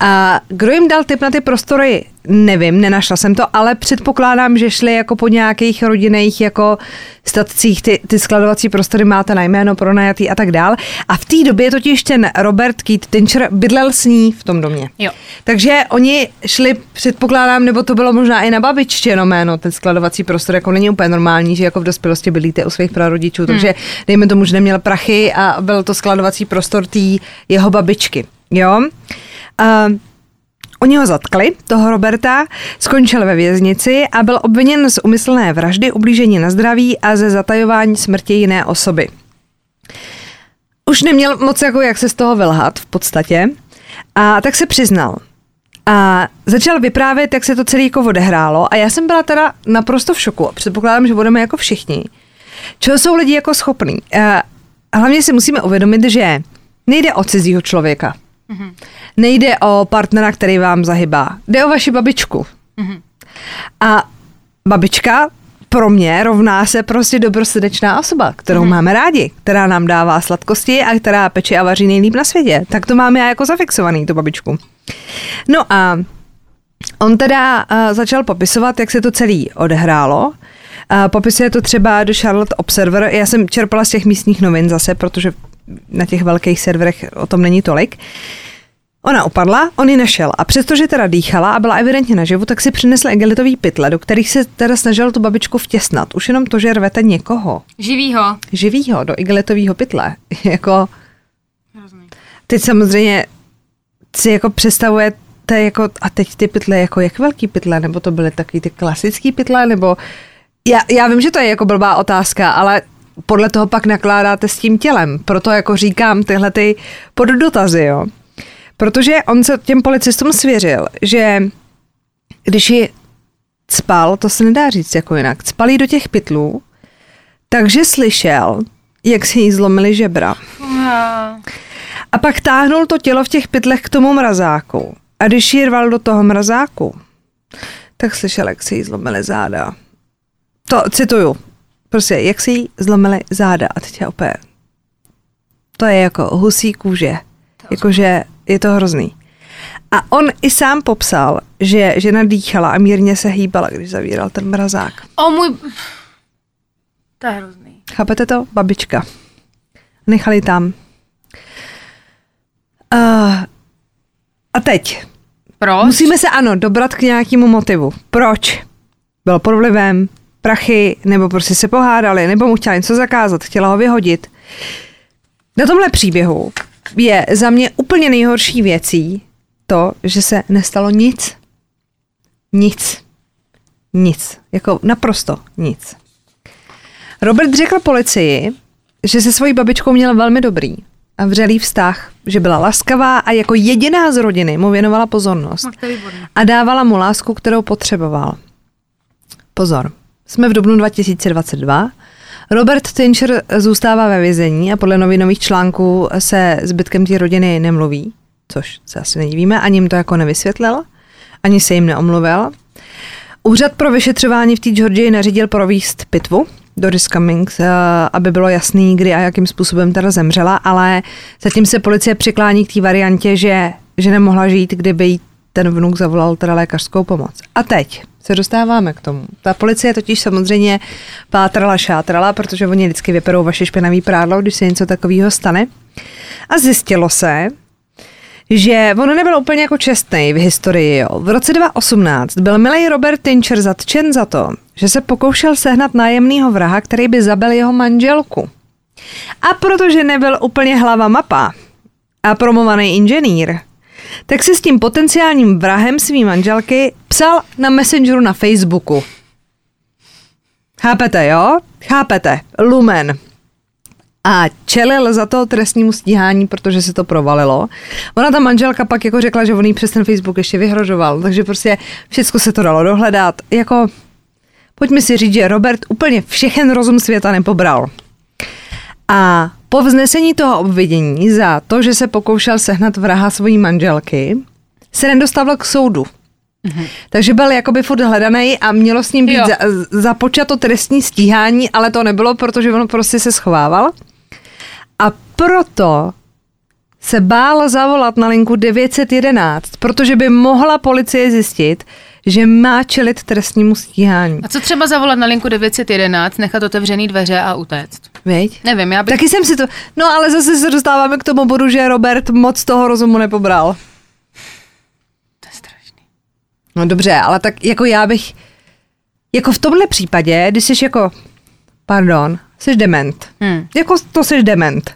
[SPEAKER 2] A kdo jim dal tip na ty prostory, nevím, nenašla jsem to, ale předpokládám, že šli jako po nějakých rodinných jako statcích, ty, ty skladovací prostory máte na jméno pronajatý a tak dál. A v té době totiž ten Robert Keith Tincher bydlel s ní v tom domě.
[SPEAKER 3] Jo.
[SPEAKER 2] Takže oni šli, předpokládám, nebo to bylo možná i na babičtě no jméno, ten skladovací prostor, jako není úplně normální, že jako v dospělosti bydlíte u svých prarodičů, hmm. takže dejme tomu, že neměl prachy a byl to skladovací prostor té jeho babičky. Jo? A Oni ho zatkli, toho Roberta, skončil ve věznici a byl obviněn z umyslné vraždy, ublížení na zdraví a ze zatajování smrti jiné osoby. Už neměl moc jako jak se z toho vylhat v podstatě a tak se přiznal. A začal vyprávět, jak se to celé jako odehrálo a já jsem byla teda naprosto v šoku. Předpokládám, že budeme jako všichni. Čeho jsou lidi jako schopní? Hlavně si musíme uvědomit, že nejde o cizího člověka. Mm-hmm. Nejde o partnera, který vám zahybá. Jde o vaši babičku. Mm-hmm. A babička pro mě rovná se prostě dobrosrdečná osoba, kterou mm-hmm. máme rádi, která nám dává sladkosti a která peče a vaří nejlíp na světě. Tak to mám já jako zafixovaný, tu babičku. No a on teda uh, začal popisovat, jak se to celý odehrálo. Uh, popisuje to třeba do Charlotte Observer. Já jsem čerpala z těch místních novin zase, protože na těch velkých serverech o tom není tolik. Ona upadla, on ji našel a přestože teda dýchala a byla evidentně naživu, tak si přinesl egelitový pytle, do kterých se teda snažil tu babičku vtěsnat. Už jenom to, že rvete někoho
[SPEAKER 3] Živýho.
[SPEAKER 2] živýho do igelitového pytle, jako
[SPEAKER 3] Hrozný.
[SPEAKER 2] teď samozřejmě si jako představujete jako, a teď ty pytle, jako jak velký pytle, nebo to byly takový ty klasický pytle, nebo já, já vím, že to je jako blbá otázka, ale podle toho pak nakládáte s tím tělem. Proto jako říkám tyhle ty poddotazy, jo. Protože on se těm policistům svěřil, že když ji cpal, to se nedá říct jako jinak, cpal do těch pytlů, takže slyšel, jak si jí zlomili žebra. A pak táhnul to tělo v těch pytlech k tomu mrazáku. A když ji rval do toho mrazáku, tak slyšel, jak si jí zlomili záda. To cituju. Prostě, jak si jí zlomili záda. A teď je opět. To je jako husí kůže. Jakože je to hrozný. A on i sám popsal, že žena dýchala a mírně se hýbala, když zavíral ten mrazák.
[SPEAKER 3] O můj... To je hrozný.
[SPEAKER 2] Chápete to? Babička. Nechali tam. Uh, a teď.
[SPEAKER 3] Proč?
[SPEAKER 2] Musíme se ano dobrat k nějakému motivu. Proč? Byl pod vlivem, prachy, nebo prostě se pohádali, nebo mu chtěla něco zakázat, chtěla ho vyhodit. Na tomhle příběhu je za mě úplně nejhorší věcí to, že se nestalo nic. Nic. Nic. Jako naprosto nic. Robert řekl policii, že se svojí babičkou měl velmi dobrý a vřelý vztah, že byla laskavá a jako jediná z rodiny mu věnovala pozornost a dávala mu lásku, kterou potřeboval. Pozor, jsme v dubnu 2022. Robert Tincher zůstává ve vězení a podle novinových článků se zbytkem té rodiny nemluví, což se asi nedivíme, ani jim to jako nevysvětlil, ani se jim neomluvil. Úřad pro vyšetřování v té Georgii nařídil províst pitvu, Doris Cummings, eh, aby bylo jasný, kdy a jakým způsobem teda zemřela, ale zatím se policie přiklání k té variantě, že, že nemohla žít, kdyby jí ten vnuk zavolal teda lékařskou pomoc. A teď se dostáváme k tomu. Ta policie totiž samozřejmě pátrala, šátrala, protože oni vždycky vyperou vaše špinavý prádlo, když se něco takového stane. A zjistilo se, že on nebyl úplně jako čestný v historii. Jo. V roce 2018 byl milý Robert Tincher zatčen za to, že se pokoušel sehnat nájemného vraha, který by zabil jeho manželku. A protože nebyl úplně hlava mapa a promovaný inženýr, tak si s tím potenciálním vrahem svý manželky psal na Messengeru na Facebooku. Chápete, jo? Chápete. Lumen a čelil za to trestnímu stíhání, protože se to provalilo. Ona ta manželka pak jako řekla, že on jí přes ten Facebook ještě vyhrožoval, takže prostě všechno se to dalo dohledat. Jako, pojďme si říct, že Robert úplně všechen rozum světa nepobral. A po vznesení toho obvinění za to, že se pokoušel sehnat vraha svojí manželky, se nedostával k soudu. Mm-hmm. Takže byl jakoby furt hledaný a mělo s ním být za, započato trestní stíhání, ale to nebylo, protože on prostě se schovával. A proto se bál zavolat na linku 911, protože by mohla policie zjistit, že má čelit trestnímu stíhání.
[SPEAKER 3] A co třeba zavolat na linku 911, nechat otevřený dveře a utéct?
[SPEAKER 2] Veď?
[SPEAKER 3] Nevím, já bych...
[SPEAKER 2] Taky jsem si to... No ale zase se dostáváme k tomu bodu, že Robert moc toho rozumu nepobral.
[SPEAKER 3] To je strašný.
[SPEAKER 2] No dobře, ale tak jako já bych... Jako v tomhle případě, když jsi jako... Pardon, jsi dement. Hmm. Jako to jsi dement.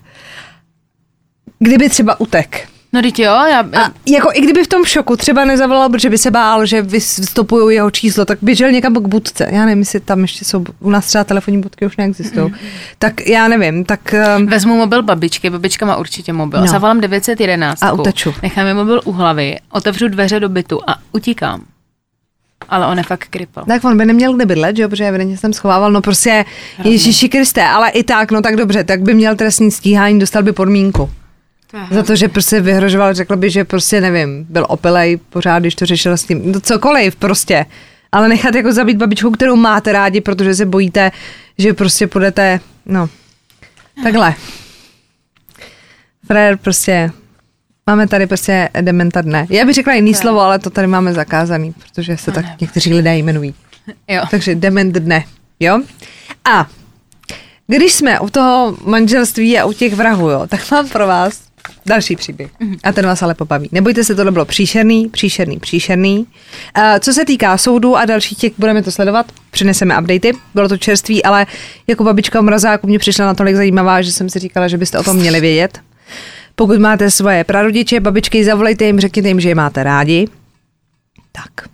[SPEAKER 2] Kdyby třeba utek.
[SPEAKER 3] No teď jo, já...
[SPEAKER 2] A jako i kdyby v tom šoku třeba nezavolal, protože by se bál, že vystupují jeho číslo, tak běžel někam k budce. Já nevím, jestli tam ještě jsou, u nás třeba telefonní budky už neexistují. Mm. Tak já nevím, tak... Um...
[SPEAKER 3] Vezmu mobil babičky, babička má určitě mobil. No. Zavolám 911.
[SPEAKER 2] A uteču.
[SPEAKER 3] Nechám je mobil u hlavy, otevřu dveře do bytu a utíkám. Ale on je fakt kripl.
[SPEAKER 2] Tak on by neměl kde bydlet, že jo, protože evidentně jsem schovával, no prostě Ježíši Kriste, ale i tak, no tak dobře, tak by měl trestní stíhání, dostal by podmínku. Aha. Za to, že prostě vyhrožoval, řekl by, že prostě nevím, byl opilej pořád, když to řešil s tím, no cokoliv prostě. Ale nechat jako zabít babičku, kterou máte rádi, protože se bojíte, že prostě půjdete, no, takhle. Frér prostě Máme tady prostě dementa dne. Já bych řekla jiný slovo, ale to tady máme zakázaný, protože se tak někteří lidé jmenují. Jo. Takže dement dne. Jo? A když jsme u toho manželství a u těch vrahů, jo, tak mám pro vás další příběh. A ten vás ale pobaví. Nebojte se, tohle bylo příšerný, příšerný, příšerný. Uh, co se týká soudu a dalších těch, budeme to sledovat, přineseme updaty. Bylo to čerství, ale jako babička v mrazáku mě přišla natolik zajímavá, že jsem si říkala, že byste o tom měli vědět. Pokud máte svoje prarodiče, babičky, zavolejte jim, řekněte jim, že je máte rádi. Tak.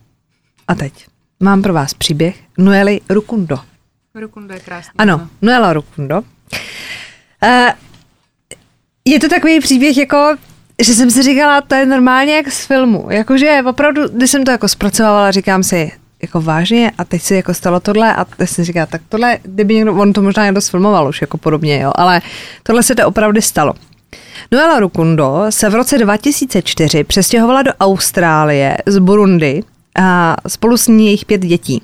[SPEAKER 2] A teď mám pro vás příběh Noely Rukundo.
[SPEAKER 3] Rukundo je krásný.
[SPEAKER 2] Ano, Noela Rukundo. Uh, je to takový příběh jako že jsem si říkala, to je normálně jak z filmu. Jakože opravdu, když jsem to jako zpracovala, říkám si, jako vážně a teď si jako stalo tohle a teď si říká, tak tohle, kdyby někdo, on to možná někdo sfilmoval už jako podobně, jo, ale tohle se to opravdu stalo. Noela Rukundo se v roce 2004 přestěhovala do Austrálie z Burundi a spolu s ní jejich pět dětí.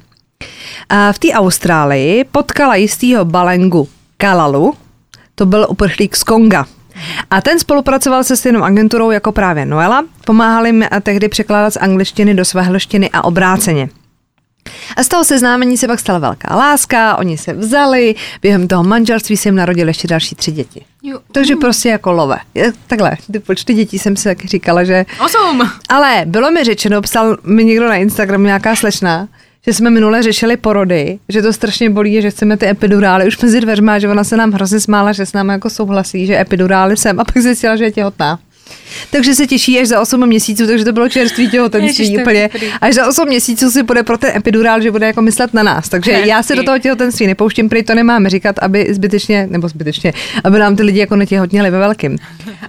[SPEAKER 2] A v té Austrálii potkala jistýho Balengu Kalalu, to byl uprchlík z Konga. A ten spolupracoval se stejnou agenturou jako právě Noela, pomáhal jim tehdy překládat z angličtiny do svéhlštiny a obráceně. A z toho seznámení se pak stala velká láska, oni se vzali, během toho manželství se jim narodili ještě další tři děti.
[SPEAKER 3] Jo.
[SPEAKER 2] Takže prostě jako love. Takhle, ty počty dětí jsem si taky říkala, že...
[SPEAKER 3] Osm.
[SPEAKER 2] Ale bylo mi řečeno, psal mi někdo na Instagram nějaká slečna, že jsme minule řešili porody, že to strašně bolí, že chceme ty epidurály už mezi dveřma, že ona se nám hrozně smála, že s námi jako souhlasí, že epidurály jsem a pak zjistila, že je těhotná. Takže se těší až za 8 měsíců, takže to bylo čerstvý
[SPEAKER 3] Ježiš,
[SPEAKER 2] těhotenství úplně. Až za 8 měsíců si bude pro ten epidurál, že bude jako myslet na nás. Takže
[SPEAKER 3] Hezký.
[SPEAKER 2] já se do toho těhotenství nepouštím, prý to nemáme říkat, aby zbytečně, nebo zbytečně, aby nám ty lidi jako netěhotněli ve velkým.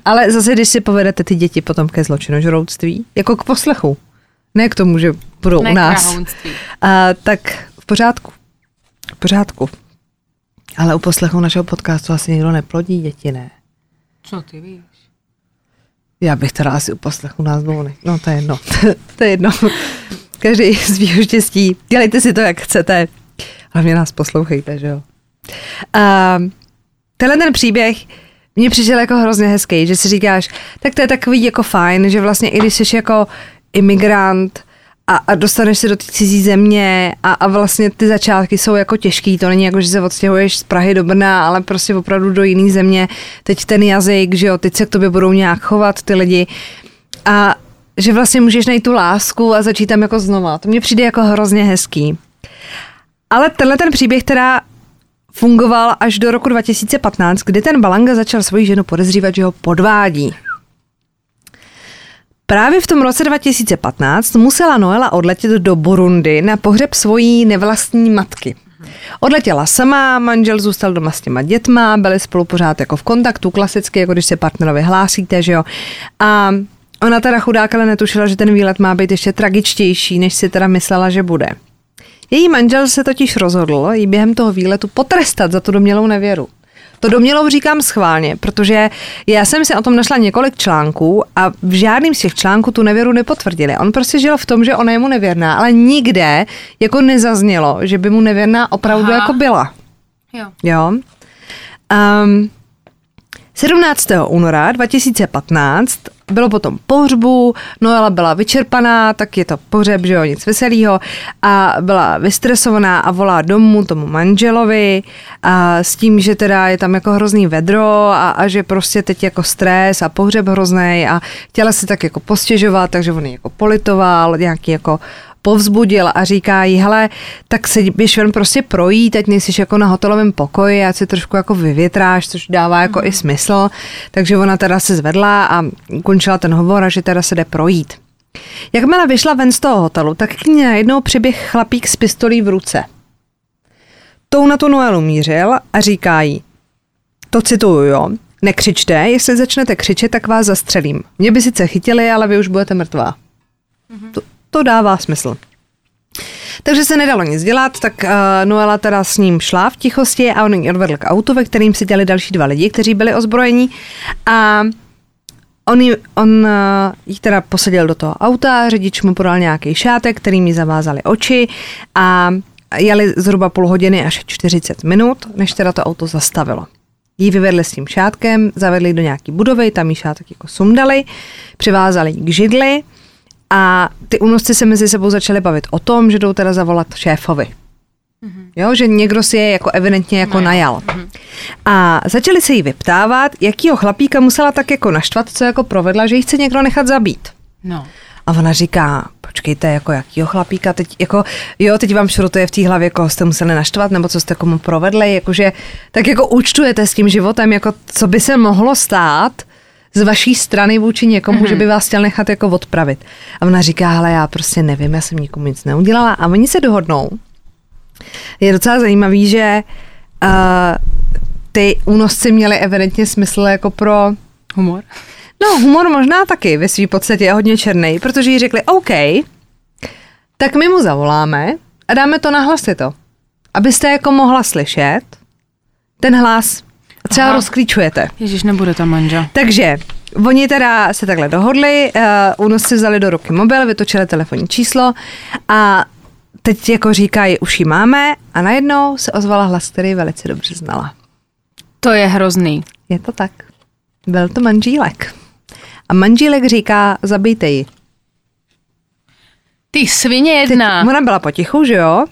[SPEAKER 2] Ale zase, když si povedete ty děti potom ke zločinožroutství, jako k poslechu, ne k tomu, že budou
[SPEAKER 3] Ne
[SPEAKER 2] u nás, a, tak v pořádku. V pořádku. Ale u poslechu našeho podcastu asi nikdo neplodí děti, ne?
[SPEAKER 3] Co ty víš?
[SPEAKER 2] Já bych teda asi u poslechu nás dvou ne. No to je jedno. to je jedno. Každý svýho štěstí. Dělejte si to, jak chcete. Hlavně nás poslouchejte, že jo. A tenhle ten příběh mně přišel jako hrozně hezký, že si říkáš, tak to je takový jako fajn, že vlastně i když jsi jako imigrant a, a dostaneš se do té cizí země a, a vlastně ty začátky jsou jako těžký, to není jako, že se odstěhuješ z Prahy do Brna, ale prostě opravdu do jiné země, teď ten jazyk, že jo, teď se k tobě budou nějak chovat ty lidi a že vlastně můžeš najít tu lásku a začít tam jako znova. To mně přijde jako hrozně hezký. Ale tenhle ten příběh teda fungoval až do roku 2015, kdy ten Balanga začal svoji ženu podezřívat, že ho podvádí. Právě v tom roce 2015 musela Noela odletět do Burundi na pohřeb svojí nevlastní matky. Odletěla sama, manžel zůstal doma s těma dětma, byli spolu pořád jako v kontaktu, klasicky, jako když se partnerovi hlásíte, že jo. A ona teda chudáka ale netušila, že ten výlet má být ještě tragičtější, než si teda myslela, že bude. Její manžel se totiž rozhodl jí během toho výletu potrestat za tu domělou nevěru. To domělou říkám schválně, protože já jsem si o tom našla několik článků a v žádným z těch článků tu nevěru nepotvrdili. On prostě žil v tom, že ona je mu nevěrná, ale nikde jako nezaznělo, že by mu nevěrná opravdu
[SPEAKER 3] Aha.
[SPEAKER 2] jako byla.
[SPEAKER 3] Jo.
[SPEAKER 2] Jo. Um, 17. února 2015 bylo potom pohřbu, Noela byla vyčerpaná, tak je to pohřeb, že jo, nic veselého a byla vystresovaná a volá domů tomu manželovi a s tím, že teda je tam jako hrozný vedro a, a že prostě teď jako stres a pohřeb hrozný a chtěla si tak jako postěžovat, takže on jako politoval, nějaký jako povzbudil a říká jí, hele, tak se běž ven prostě projít, ať nejsi jako na hotelovém pokoji, ať si trošku jako vyvětráš, což dává jako i smysl. Takže ona teda se zvedla a končila ten hovor a že teda se jde projít. Jakmile vyšla ven z toho hotelu, tak k ní najednou přiběh chlapík s pistolí v ruce. Tou na tu Noelu mířil a říká jí, to cituju, jo, nekřičte, jestli začnete křičet, tak vás zastřelím. Mě by sice chytili, ale vy už budete mrtvá. To, to dává smysl. Takže se nedalo nic dělat, tak uh, Noela teda s ním šla v tichosti a on ji odvedl k autu, ve kterým seděli další dva lidi, kteří byli ozbrojení a on, jí, on uh, jí teda posadil do toho auta, řidič mu podal nějaký šátek, kterým jí zavázali oči a jeli zhruba půl hodiny až 40 minut, než teda to auto zastavilo. Jí vyvedli s tím šátkem, zavedli do nějaký budovy, tam jí šátek jako sundali, přivázali k židli a ty únosci se mezi sebou začaly bavit o tom, že jdou teda zavolat šéfovi. Jo, že někdo si je jako evidentně jako
[SPEAKER 3] No
[SPEAKER 2] najal. A začali se jí vyptávat, jakýho chlapíka musela tak jako naštvat, co jako provedla, že jí chce někdo nechat zabít.
[SPEAKER 3] No.
[SPEAKER 2] A ona říká, počkejte, jako jakýho chlapíka, teď jako, jo, teď vám šrotuje v té hlavě, koho jste museli naštvat, nebo co jste komu provedli, jakože, tak jako účtujete s tím životem, jako co by se mohlo stát z vaší strany vůči někomu, mm-hmm. že by vás chtěl nechat jako odpravit. A ona říká, ale já prostě nevím, já jsem nikomu nic neudělala. A oni se dohodnou. Je docela zajímavý, že uh, ty únosci měly evidentně smysl jako pro
[SPEAKER 3] Humor.
[SPEAKER 2] No, humor možná taky ve své podstatě je hodně černý, protože jí řekli, OK, tak my mu zavoláme a dáme to na hlasito, abyste jako mohla slyšet ten hlas. A třeba
[SPEAKER 3] Aha.
[SPEAKER 2] rozklíčujete.
[SPEAKER 3] Ježíš, nebude tam manžel.
[SPEAKER 2] Takže oni teda se takhle dohodli, uh, únosci vzali do ruky mobil, vytočili telefonní číslo a teď jako říkají, už ji máme a najednou se ozvala hlas, který velice dobře znala.
[SPEAKER 3] To je hrozný.
[SPEAKER 2] Je to tak. Byl to manžílek. A manžílek říká, zabijte ji.
[SPEAKER 3] Ty svině
[SPEAKER 2] Teď,
[SPEAKER 3] jedna.
[SPEAKER 2] ona byla potichu, že jo?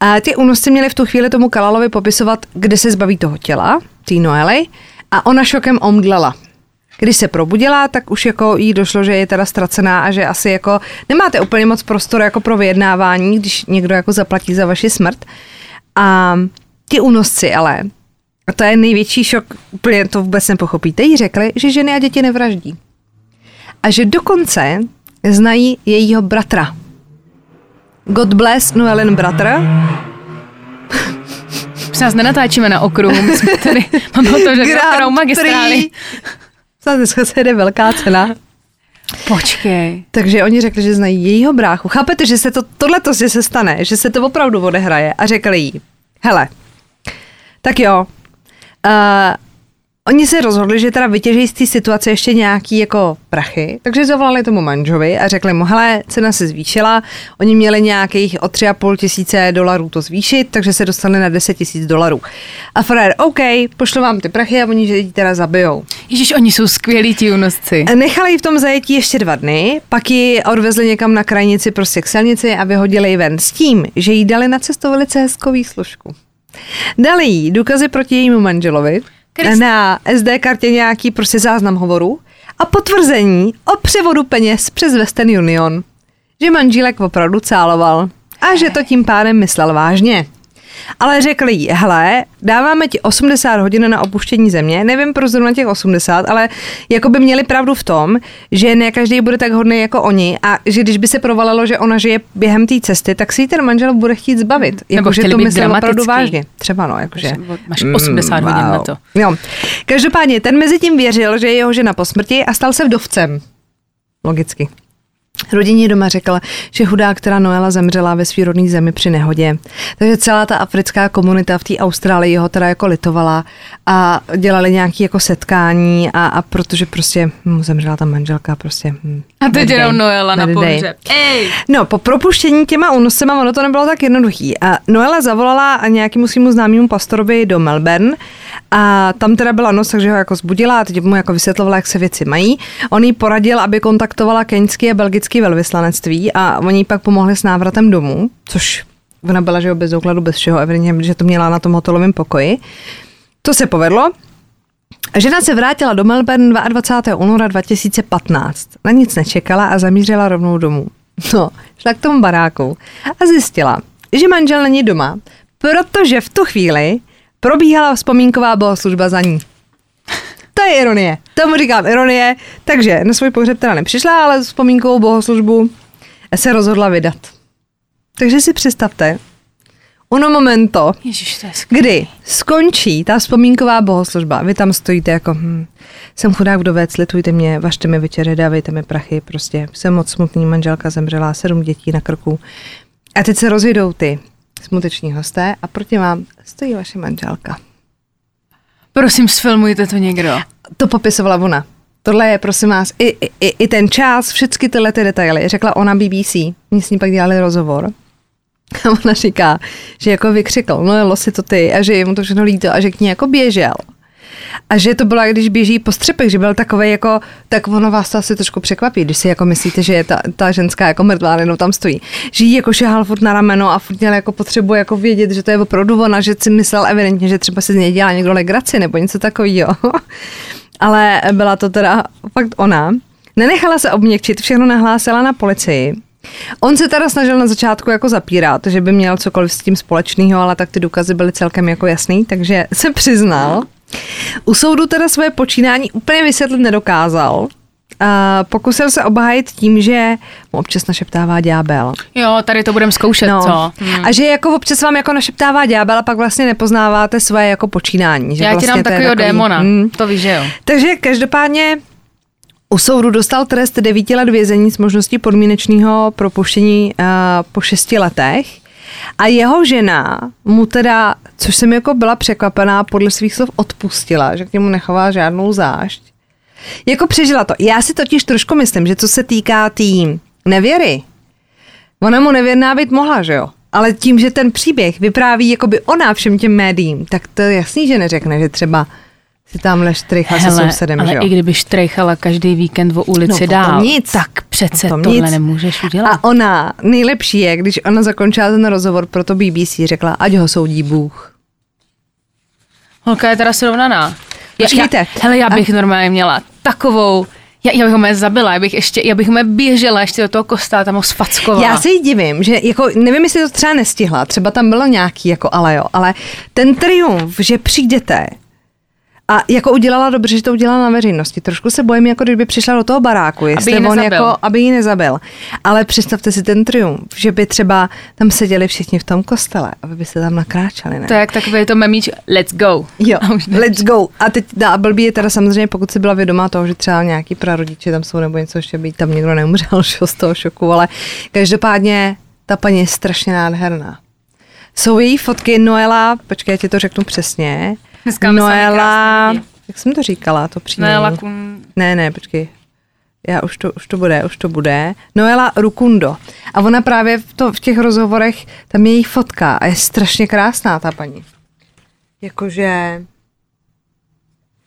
[SPEAKER 2] A ty únosci měli v tu chvíli tomu Kalalovi popisovat, kde se zbaví toho těla, té Noely, a ona šokem omdlela. Když se probudila, tak už jako jí došlo, že je teda ztracená a že asi jako nemáte úplně moc prostoru jako pro vyjednávání, když někdo jako zaplatí za vaši smrt. A ti únosci ale, a to je největší šok, úplně to vůbec nepochopíte, jí řekli, že ženy a děti nevraždí. A že dokonce znají jejího bratra. God bless Noelin bratr.
[SPEAKER 3] Nás nenatáčíme na okruhu, my jsme tady, máme to, že okrou magistrály.
[SPEAKER 2] Snad dneska se jede velká cena.
[SPEAKER 3] Počkej.
[SPEAKER 2] Takže oni řekli, že znají jejího bráchu. Chápete, že se to, tohleto že se stane, že se to opravdu odehraje a řekli jí, hele, tak jo, uh, oni se rozhodli, že teda vytěží z té situace ještě nějaký jako prachy, takže zavolali tomu manžovi a řekli mu, hele, cena se zvýšila, oni měli nějakých o 3,5 tisíce dolarů to zvýšit, takže se dostali na 10 tisíc dolarů. A frajer, OK, pošlu vám ty prachy a oni že ji teda zabijou.
[SPEAKER 3] Ježíš, oni jsou skvělí ti únosci.
[SPEAKER 2] Nechali ji v tom zajetí ještě dva dny, pak ji odvezli někam na krajnici prostě k silnici a vyhodili ji ven s tím, že jí dali na cestu velice hezkou výslužku. Dali jí důkazy proti jejímu manželovi,
[SPEAKER 3] Krist-
[SPEAKER 2] na SD kartě nějaký prostě záznam hovoru a potvrzení o převodu peněz přes Western Union, že manžílek opravdu cáloval a že to tím pádem myslel vážně. Ale řekli jí, hele, dáváme ti 80 hodin na opuštění země, nevím proč zrovna těch 80, ale jako by měli pravdu v tom, že ne každý bude tak hodný jako oni a že když by se provalilo, že ona žije během té cesty, tak si ji ten manžel bude chtít zbavit.
[SPEAKER 3] Nebo
[SPEAKER 2] Jako, že
[SPEAKER 3] chtěli
[SPEAKER 2] to myslel opravdu vážně. Třeba no, jakože.
[SPEAKER 3] Máš 80 hodin na to.
[SPEAKER 2] Jo. Každopádně, ten mezi tím věřil, že je jeho žena po smrti a stal se vdovcem. Logicky. Rodině doma řekla, že chudá, která Noela zemřela ve svý rodné zemi při nehodě. Takže celá ta africká komunita v té Austrálii ho teda jako litovala a dělali nějaké jako setkání a, a protože prostě mu zemřela ta manželka prostě. Hm,
[SPEAKER 3] A teď jenom. Noela na pohřeb. Ej!
[SPEAKER 2] No, po propuštění těma únosema ono to nebylo tak jednoduchý. A Noela zavolala nějakému svýmu známému pastorovi do Melbourne a tam teda byla noc, takže ho jako zbudila a teď mu jako vysvětlovala, jak se věci mají. On jí poradil, aby kontaktovala keňský a belgický velvyslanectví a oni pak pomohli s návratem domů, což ona byla, že jo, bez dokladu, bez všeho, evidentně, že to měla na tom hotelovém pokoji. To se povedlo, Žena se vrátila do Melbourne 22. února 2015. Na nic nečekala a zamířila rovnou domů. No, šla k tomu baráku a zjistila, že manžel není doma, protože v tu chvíli probíhala vzpomínková bohoslužba za ní. To je ironie. Tomu říkám ironie. Takže na svůj pohřeb teda nepřišla, ale vzpomínkovou bohoslužbu se rozhodla vydat. Takže si představte, uno momento,
[SPEAKER 3] Ježíš, to je skvělý.
[SPEAKER 2] kdy skončí ta vzpomínková bohoslužba, vy tam stojíte jako, hm, jsem chudák vdovec, litujte mě, vašte mi večeře, dávejte mi prachy, prostě jsem moc smutný, manželka zemřela, sedm dětí na krku. A teď se rozjedou ty smuteční hosté a proti vám stojí vaše manželka.
[SPEAKER 3] Prosím, sfilmujte to někdo.
[SPEAKER 2] To popisovala ona. Tohle je, prosím vás, i, i, i ten čas, všechny tyhle ty detaily, řekla ona BBC. Oni s ní pak dělali rozhovor. A ona říká, že jako vykřikl, no jelo si to ty a že mu to všechno líto a že k ní jako běžel. A že to bylo, když běží po střepech, že byl takový jako, tak ono vás to asi trošku překvapí, když si jako myslíte, že je ta, ta ženská jako mrtvá, jenom tam stojí. Že jí jako šahal furt na rameno a furt měl jako potřebu jako vědět, že to je opravdu ona, že si myslel evidentně, že třeba si z něj dělá někdo legraci nebo něco takového. Ale byla to teda fakt ona. Nenechala se obměkčit, všechno nahlásila na policii. On se teda snažil na začátku jako zapírat, že by měl cokoliv s tím společného, ale tak ty důkazy byly celkem jako jasný, takže se přiznal. U soudu teda svoje počínání úplně vysvětlit nedokázal. A pokusil se obhájit tím, že mu občas našeptává ďábel.
[SPEAKER 3] Jo, tady to budeme zkoušet, co? Hmm.
[SPEAKER 2] A že jako občas vám jako našeptává ďábel a pak vlastně nepoznáváte svoje jako počínání. Že
[SPEAKER 3] Já
[SPEAKER 2] vlastně
[SPEAKER 3] ti dám takového
[SPEAKER 2] takový,
[SPEAKER 3] démona,
[SPEAKER 2] mm.
[SPEAKER 3] to víš, že jo.
[SPEAKER 2] Takže každopádně U soudu dostal trest 9 let vězení s možností podmínečného propuštění uh, po 6 letech. A jeho žena mu teda, což jsem jako byla překvapená, podle svých slov odpustila, že k němu nechová žádnou zášť. Jako přežila to. Já si totiž trošku myslím, že co se týká té tý nevěry, ona mu nevěrná být mohla, že jo? Ale tím, že ten příběh vypráví jakoby ona všem těm médiím, tak to je jasný, že neřekne, že třeba si tamhle štrejchá se sousedem,
[SPEAKER 3] ale
[SPEAKER 2] že jo?
[SPEAKER 3] i kdyby štrejchala každý víkend o ulici
[SPEAKER 2] No,
[SPEAKER 3] dál,
[SPEAKER 2] nic.
[SPEAKER 3] tak přece
[SPEAKER 2] Potom
[SPEAKER 3] tohle
[SPEAKER 2] nic.
[SPEAKER 3] nemůžeš udělat.
[SPEAKER 2] A ona, nejlepší je, když ona zakončila ten rozhovor pro to BBC, řekla, ať ho soudí Bůh.
[SPEAKER 3] Holka je teda srovnaná. Já,
[SPEAKER 2] Počkejte.
[SPEAKER 3] já, hele, já bych normálně měla takovou, já, já bych ho mě zabila, já bych ještě, já bych mě běžela ještě do toho kostela, tam ho sfackovala.
[SPEAKER 2] Já si divím, že jako, nevím, jestli to třeba nestihla, třeba tam bylo nějaký, jako ale jo, ale ten triumf, že přijdete a jako udělala dobře, že to udělala na veřejnosti. Trošku se bojím, jako kdyby přišla do toho baráku, jestli
[SPEAKER 3] ji
[SPEAKER 2] on
[SPEAKER 3] nezabil.
[SPEAKER 2] jako, aby ji nezabil. Ale představte si ten triumf, že by třeba tam seděli všichni v tom kostele, aby byste tam nakráčeli, ne?
[SPEAKER 3] To je jak takový to memíč, let's go.
[SPEAKER 2] Jo, let's go. A teď a blbý je teda samozřejmě, pokud si byla vědomá toho, že třeba nějaký prarodiče tam jsou nebo něco ještě být, tam někdo neumřel z toho šoku, ale každopádně ta paní je strašně nádherná. Jsou její fotky Noela, počkej, já ti to řeknu přesně.
[SPEAKER 3] Dneska
[SPEAKER 2] Noela, jak jsem to říkala, to příjmení.
[SPEAKER 3] Noela Kun...
[SPEAKER 2] Ne, ne, počkej. Já už to, už to bude, už to bude. Noela Rukundo. A ona právě v, to, v těch rozhovorech, tam je její fotka a je strašně krásná ta paní. Jakože...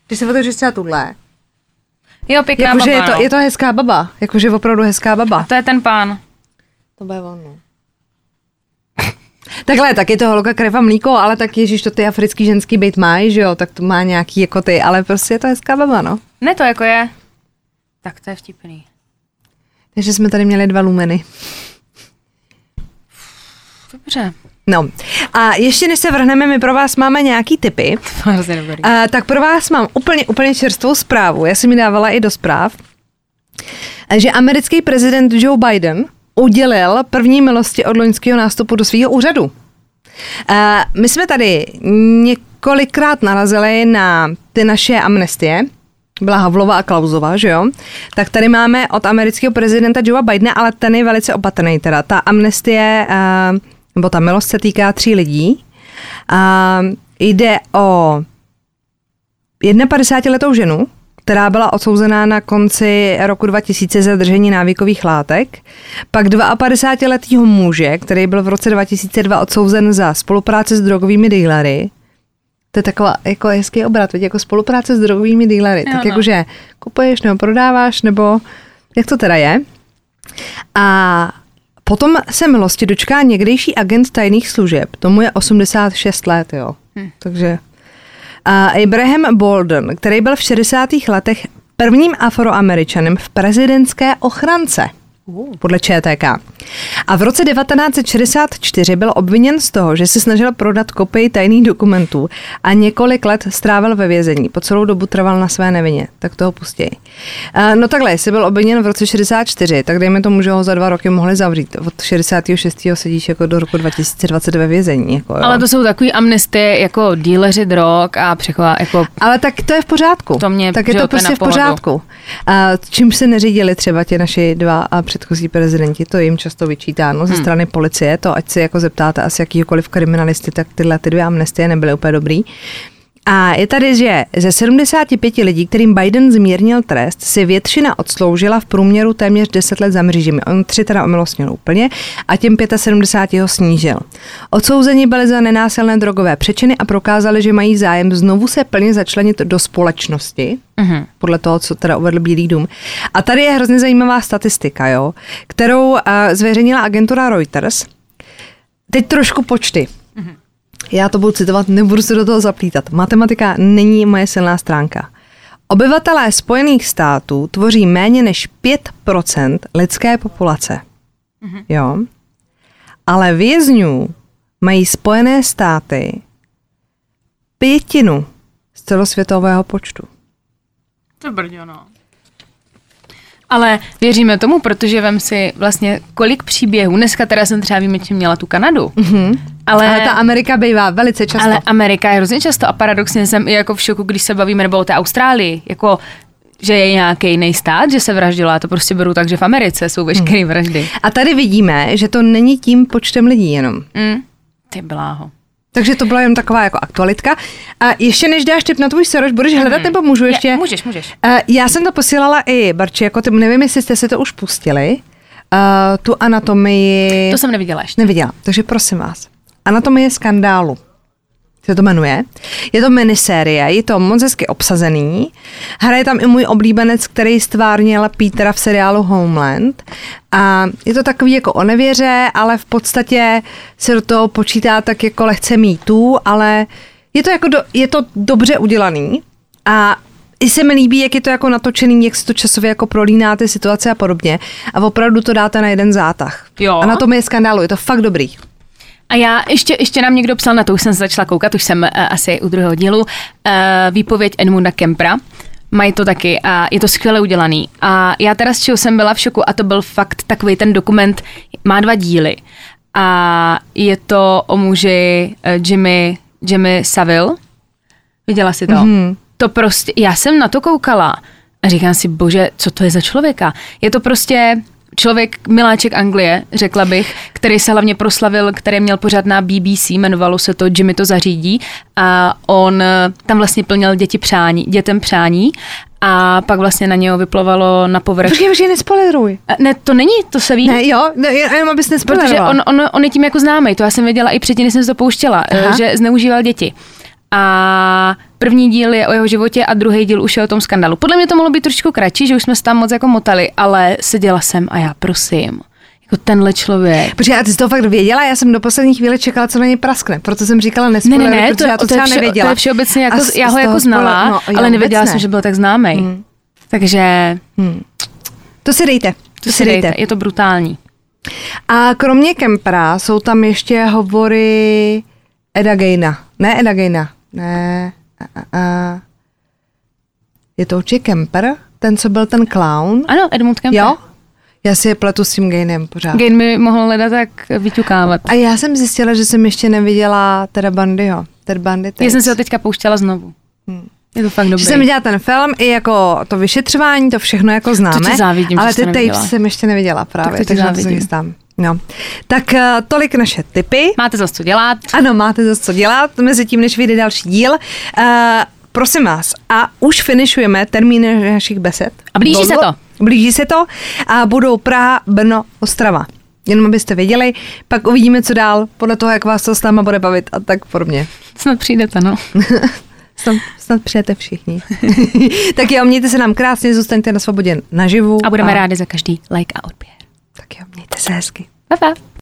[SPEAKER 2] Když se otevřeš třeba tuhle,
[SPEAKER 3] Jo, pěkná
[SPEAKER 2] jakože je
[SPEAKER 3] baba,
[SPEAKER 2] to,
[SPEAKER 3] no.
[SPEAKER 2] je to hezká baba, jakože opravdu hezká baba.
[SPEAKER 3] To je ten pán.
[SPEAKER 2] To bude on, no. Takhle, tak je to holka krev a mlíko, ale tak ježíš, to ty africký ženský byt mají, že jo, tak to má nějaký jako ty, ale prostě je to hezká baba, no.
[SPEAKER 3] Ne, to jako je. Tak to je vtipný.
[SPEAKER 2] Takže jsme tady měli dva lumeny.
[SPEAKER 3] Dobře.
[SPEAKER 2] No a ještě než se vrhneme, my pro vás máme nějaký tipy. A, tak pro vás mám úplně, úplně čerstvou zprávu. Já jsem mi dávala i do zpráv, že americký prezident Joe Biden udělil první milosti od loňského nástupu do svého úřadu. A, my jsme tady několikrát narazili na ty naše amnestie, byla Havlova a Klausova, že jo? Tak tady máme od amerického prezidenta Joea Bidena, ale ten je velice opatrný teda. Ta amnestie, eh, nebo ta milost se týká tří lidí. A jde o 51-letou ženu, která byla odsouzená na konci roku 2000 za držení návykových látek, pak 52-letého muže, který byl v roce 2002 odsouzen za spolupráci s drogovými dealery. To je taková jako hezký obrat, vidíte, jako spolupráce s drogovými dealery.
[SPEAKER 3] Jo,
[SPEAKER 2] tak
[SPEAKER 3] no.
[SPEAKER 2] jakože kupuješ nebo prodáváš, nebo jak to teda je. A potom se milosti dočká někdejší agent tajných služeb. Tomu je 86 let, jo.
[SPEAKER 3] Hm.
[SPEAKER 2] Takže Abraham Bolden, který byl v 60. letech prvním afroameričanem v prezidentské ochrance podle ČTK. A v roce 1964 byl obviněn z toho, že se snažil prodat kopii tajných dokumentů a několik let strávil ve vězení. Po celou dobu trval na své nevině. Tak toho pustěj. Uh, no takhle, jestli byl obviněn v roce 64, tak dejme tomu, že ho za dva roky mohli zavřít. Od 66. sedíš jako do roku 2020 ve vězení. Jako, jo.
[SPEAKER 3] Ale to jsou takový amnestie jako díleři drog a přechová, jako
[SPEAKER 2] Ale tak to je v pořádku.
[SPEAKER 3] To mě,
[SPEAKER 2] tak je to prostě v pořádku. A čím se neřídili třeba ti naši dva a předchozí prezidenti, to jim často vyčítáno ze
[SPEAKER 3] Hmm.
[SPEAKER 2] strany policie, to ať si jako zeptáte asi jakýkoliv kriminalisty, tak tyhle ty dvě amnestie nebyly úplně dobrý. A je tady, že ze 75 lidí, kterým Biden zmírnil trest, si většina odsloužila v průměru téměř 10 let za mřížemi. On tři teda omilostnil úplně a těm 75 ho snížil. Odsouzeni byli za nenásilné drogové přečiny a prokázali, že mají zájem znovu se plně začlenit do společnosti,
[SPEAKER 3] Mhm.
[SPEAKER 2] podle toho, co teda uvedl Bílý dům. A tady je hrozně zajímavá statistika, jo, kterou uh, zveřejnila agentura Reuters. Teď trošku počty. Já to budu citovat, nebudu se do toho zaplítat. Matematika není moje silná stránka. Obyvatelé Spojených států tvoří méně než 5% lidské populace. Jo. Ale vězňů mají Spojené státy pětinu z celosvětového počtu.
[SPEAKER 3] To je brďo, no. Ale věříme tomu, protože vem si vlastně kolik příběhů. Dneska teda jsem třeba výjimečně měla tu Kanadu. Mm-hmm. Ale,
[SPEAKER 2] Ale ta Amerika bývá velice často.
[SPEAKER 3] ale Amerika je hrozně často a paradoxně jsem i jako v šoku, když se bavíme nebo o té Austrálii. Jako že je nějaký jiný stát, že se vraždilo. Já to prostě beru tak, že v Americe jsou veškeré vraždy.
[SPEAKER 2] A tady vidíme, že to není tím počtem lidí jenom.
[SPEAKER 3] Mm. Ty bláho.
[SPEAKER 2] Takže to byla jen taková jako aktualitka. A ještě než dáš tip na tvůj seroš, budeš hledat, nebo můžu ještě?
[SPEAKER 3] Je, můžeš, můžeš.
[SPEAKER 2] Uh, já jsem to posílala i Barči, jako ty, nevím, jestli jste si to už pustili, uh, tu anatomii.
[SPEAKER 3] To jsem neviděla ještě.
[SPEAKER 2] Neviděla, takže prosím vás. Anatomie skandálu se to jmenuje. Je to minisérie, je to moc hezky obsazený. Hraje tam i můj oblíbenec, který stvárnil Petera v seriálu Homeland. A je to takový jako o nevěře, ale v podstatě se do toho počítá tak jako lehce mýtů, ale je to, jako do, je to dobře udělaný. A i se mi líbí, jak je to jako natočený, jak se to časově jako prolíná ty situace a podobně. A opravdu to dáte na jeden zátah.
[SPEAKER 3] Jo.
[SPEAKER 2] A na tom je skandálu, je to fakt dobrý.
[SPEAKER 3] A já ještě, ještě nám někdo psal, na to už jsem začala koukat, už jsem uh, asi u druhého dílu, uh, výpověď Edmunda Kempra. Mají to taky a je to skvěle udělaný. A já teda s čeho jsem byla v šoku a to byl fakt takový ten dokument, má dva díly. A je to o muži uh, Jimmy, Jimmy Saville. Viděla si to? Mm-hmm. To prostě, já jsem na to koukala a říkám si, bože, co to je za člověka? Je to prostě člověk, miláček Anglie, řekla bych, který se hlavně proslavil, který měl pořád na BBC, jmenovalo se to Jimmy to zařídí a on eh, tam vlastně plnil děti přání, dětem přání a pak vlastně na něho vyplovalo na povrch.
[SPEAKER 2] Počkej, počkej, nespoileruj.
[SPEAKER 3] Ne, to není, to se ví.
[SPEAKER 2] Ne, jo, ne, jenom abys nespoileroval.
[SPEAKER 3] Protože on, on, on je tím jako známý, to já jsem věděla i předtím, než jsem to pouštěla, eh, Aha. že zneužíval děti. A první díl je o jeho životě a druhý díl už je o tom skandalu. Podle mě to mohlo být trošku kratší, že už jsme se tam moc jako motali, ale seděla jsem a já prosím, jako tenhle člověk.
[SPEAKER 2] Protože já ty jsi to fakt věděla, já jsem do poslední chvíle čekala, co na něj praskne, proto jsem říkala nespoiler,
[SPEAKER 3] ne, ne, ne, to,
[SPEAKER 2] já to,
[SPEAKER 3] to
[SPEAKER 2] třeba
[SPEAKER 3] vše,
[SPEAKER 2] nevěděla.
[SPEAKER 3] To je všeobecně, jako,
[SPEAKER 2] z-
[SPEAKER 3] já ho jako znala,
[SPEAKER 2] no,
[SPEAKER 3] ale nevěděla
[SPEAKER 2] vůbec
[SPEAKER 3] jsem,
[SPEAKER 2] ne.
[SPEAKER 3] že byl tak známý.
[SPEAKER 2] Hmm.
[SPEAKER 3] Takže
[SPEAKER 2] To si dejte,
[SPEAKER 3] to si dejte, je to brutální.
[SPEAKER 2] A kromě Kempera jsou tam ještě hovory Eda Geina. Ne Eda Geina, ne. A, a, a. Je to určitě Kemper, ten, co byl ten clown?
[SPEAKER 3] Ano, Edmund Kemper.
[SPEAKER 2] Jo? Já si je pletu s tím Gainem pořád.
[SPEAKER 3] Gain mi mohl hledat tak vyťukávat.
[SPEAKER 2] A já jsem zjistila, že jsem ještě neviděla teda Bandyho. Ted Bundy
[SPEAKER 3] Já jsem si ho teďka pouštěla znovu. Je to fakt dobrý.
[SPEAKER 2] Že jsem viděla ten film i jako to vyšetřování, to všechno jako známe.
[SPEAKER 3] ti závidím,
[SPEAKER 2] ale
[SPEAKER 3] to
[SPEAKER 2] ty tapes jsem ještě neviděla právě,
[SPEAKER 3] Tak to
[SPEAKER 2] takže to se chystám. No. Tak eh, tolik naše tipy.
[SPEAKER 3] Máte zase co dělat.
[SPEAKER 2] Ano, máte zase co dělat, mezi tím, než vyjde další díl. Uh, prosím vás, a už finišujeme termíny našich besed.
[SPEAKER 3] A blíží se to.
[SPEAKER 2] Blíží se to a budou Praha, Brno, Ostrava. Jenom abyste věděli, pak uvidíme, co dál, podle toho, jak vás to s náma bude bavit a tak podobně.
[SPEAKER 3] Snad přijdete, no.
[SPEAKER 2] Snad, snad přijete všichni. tak jo, mějte se nám krásně, zůstaňte na svobodě naživu.
[SPEAKER 3] A budeme rádi za každý like a odběr.
[SPEAKER 2] Tak jo, mějte se hezky.
[SPEAKER 3] Pa, pa.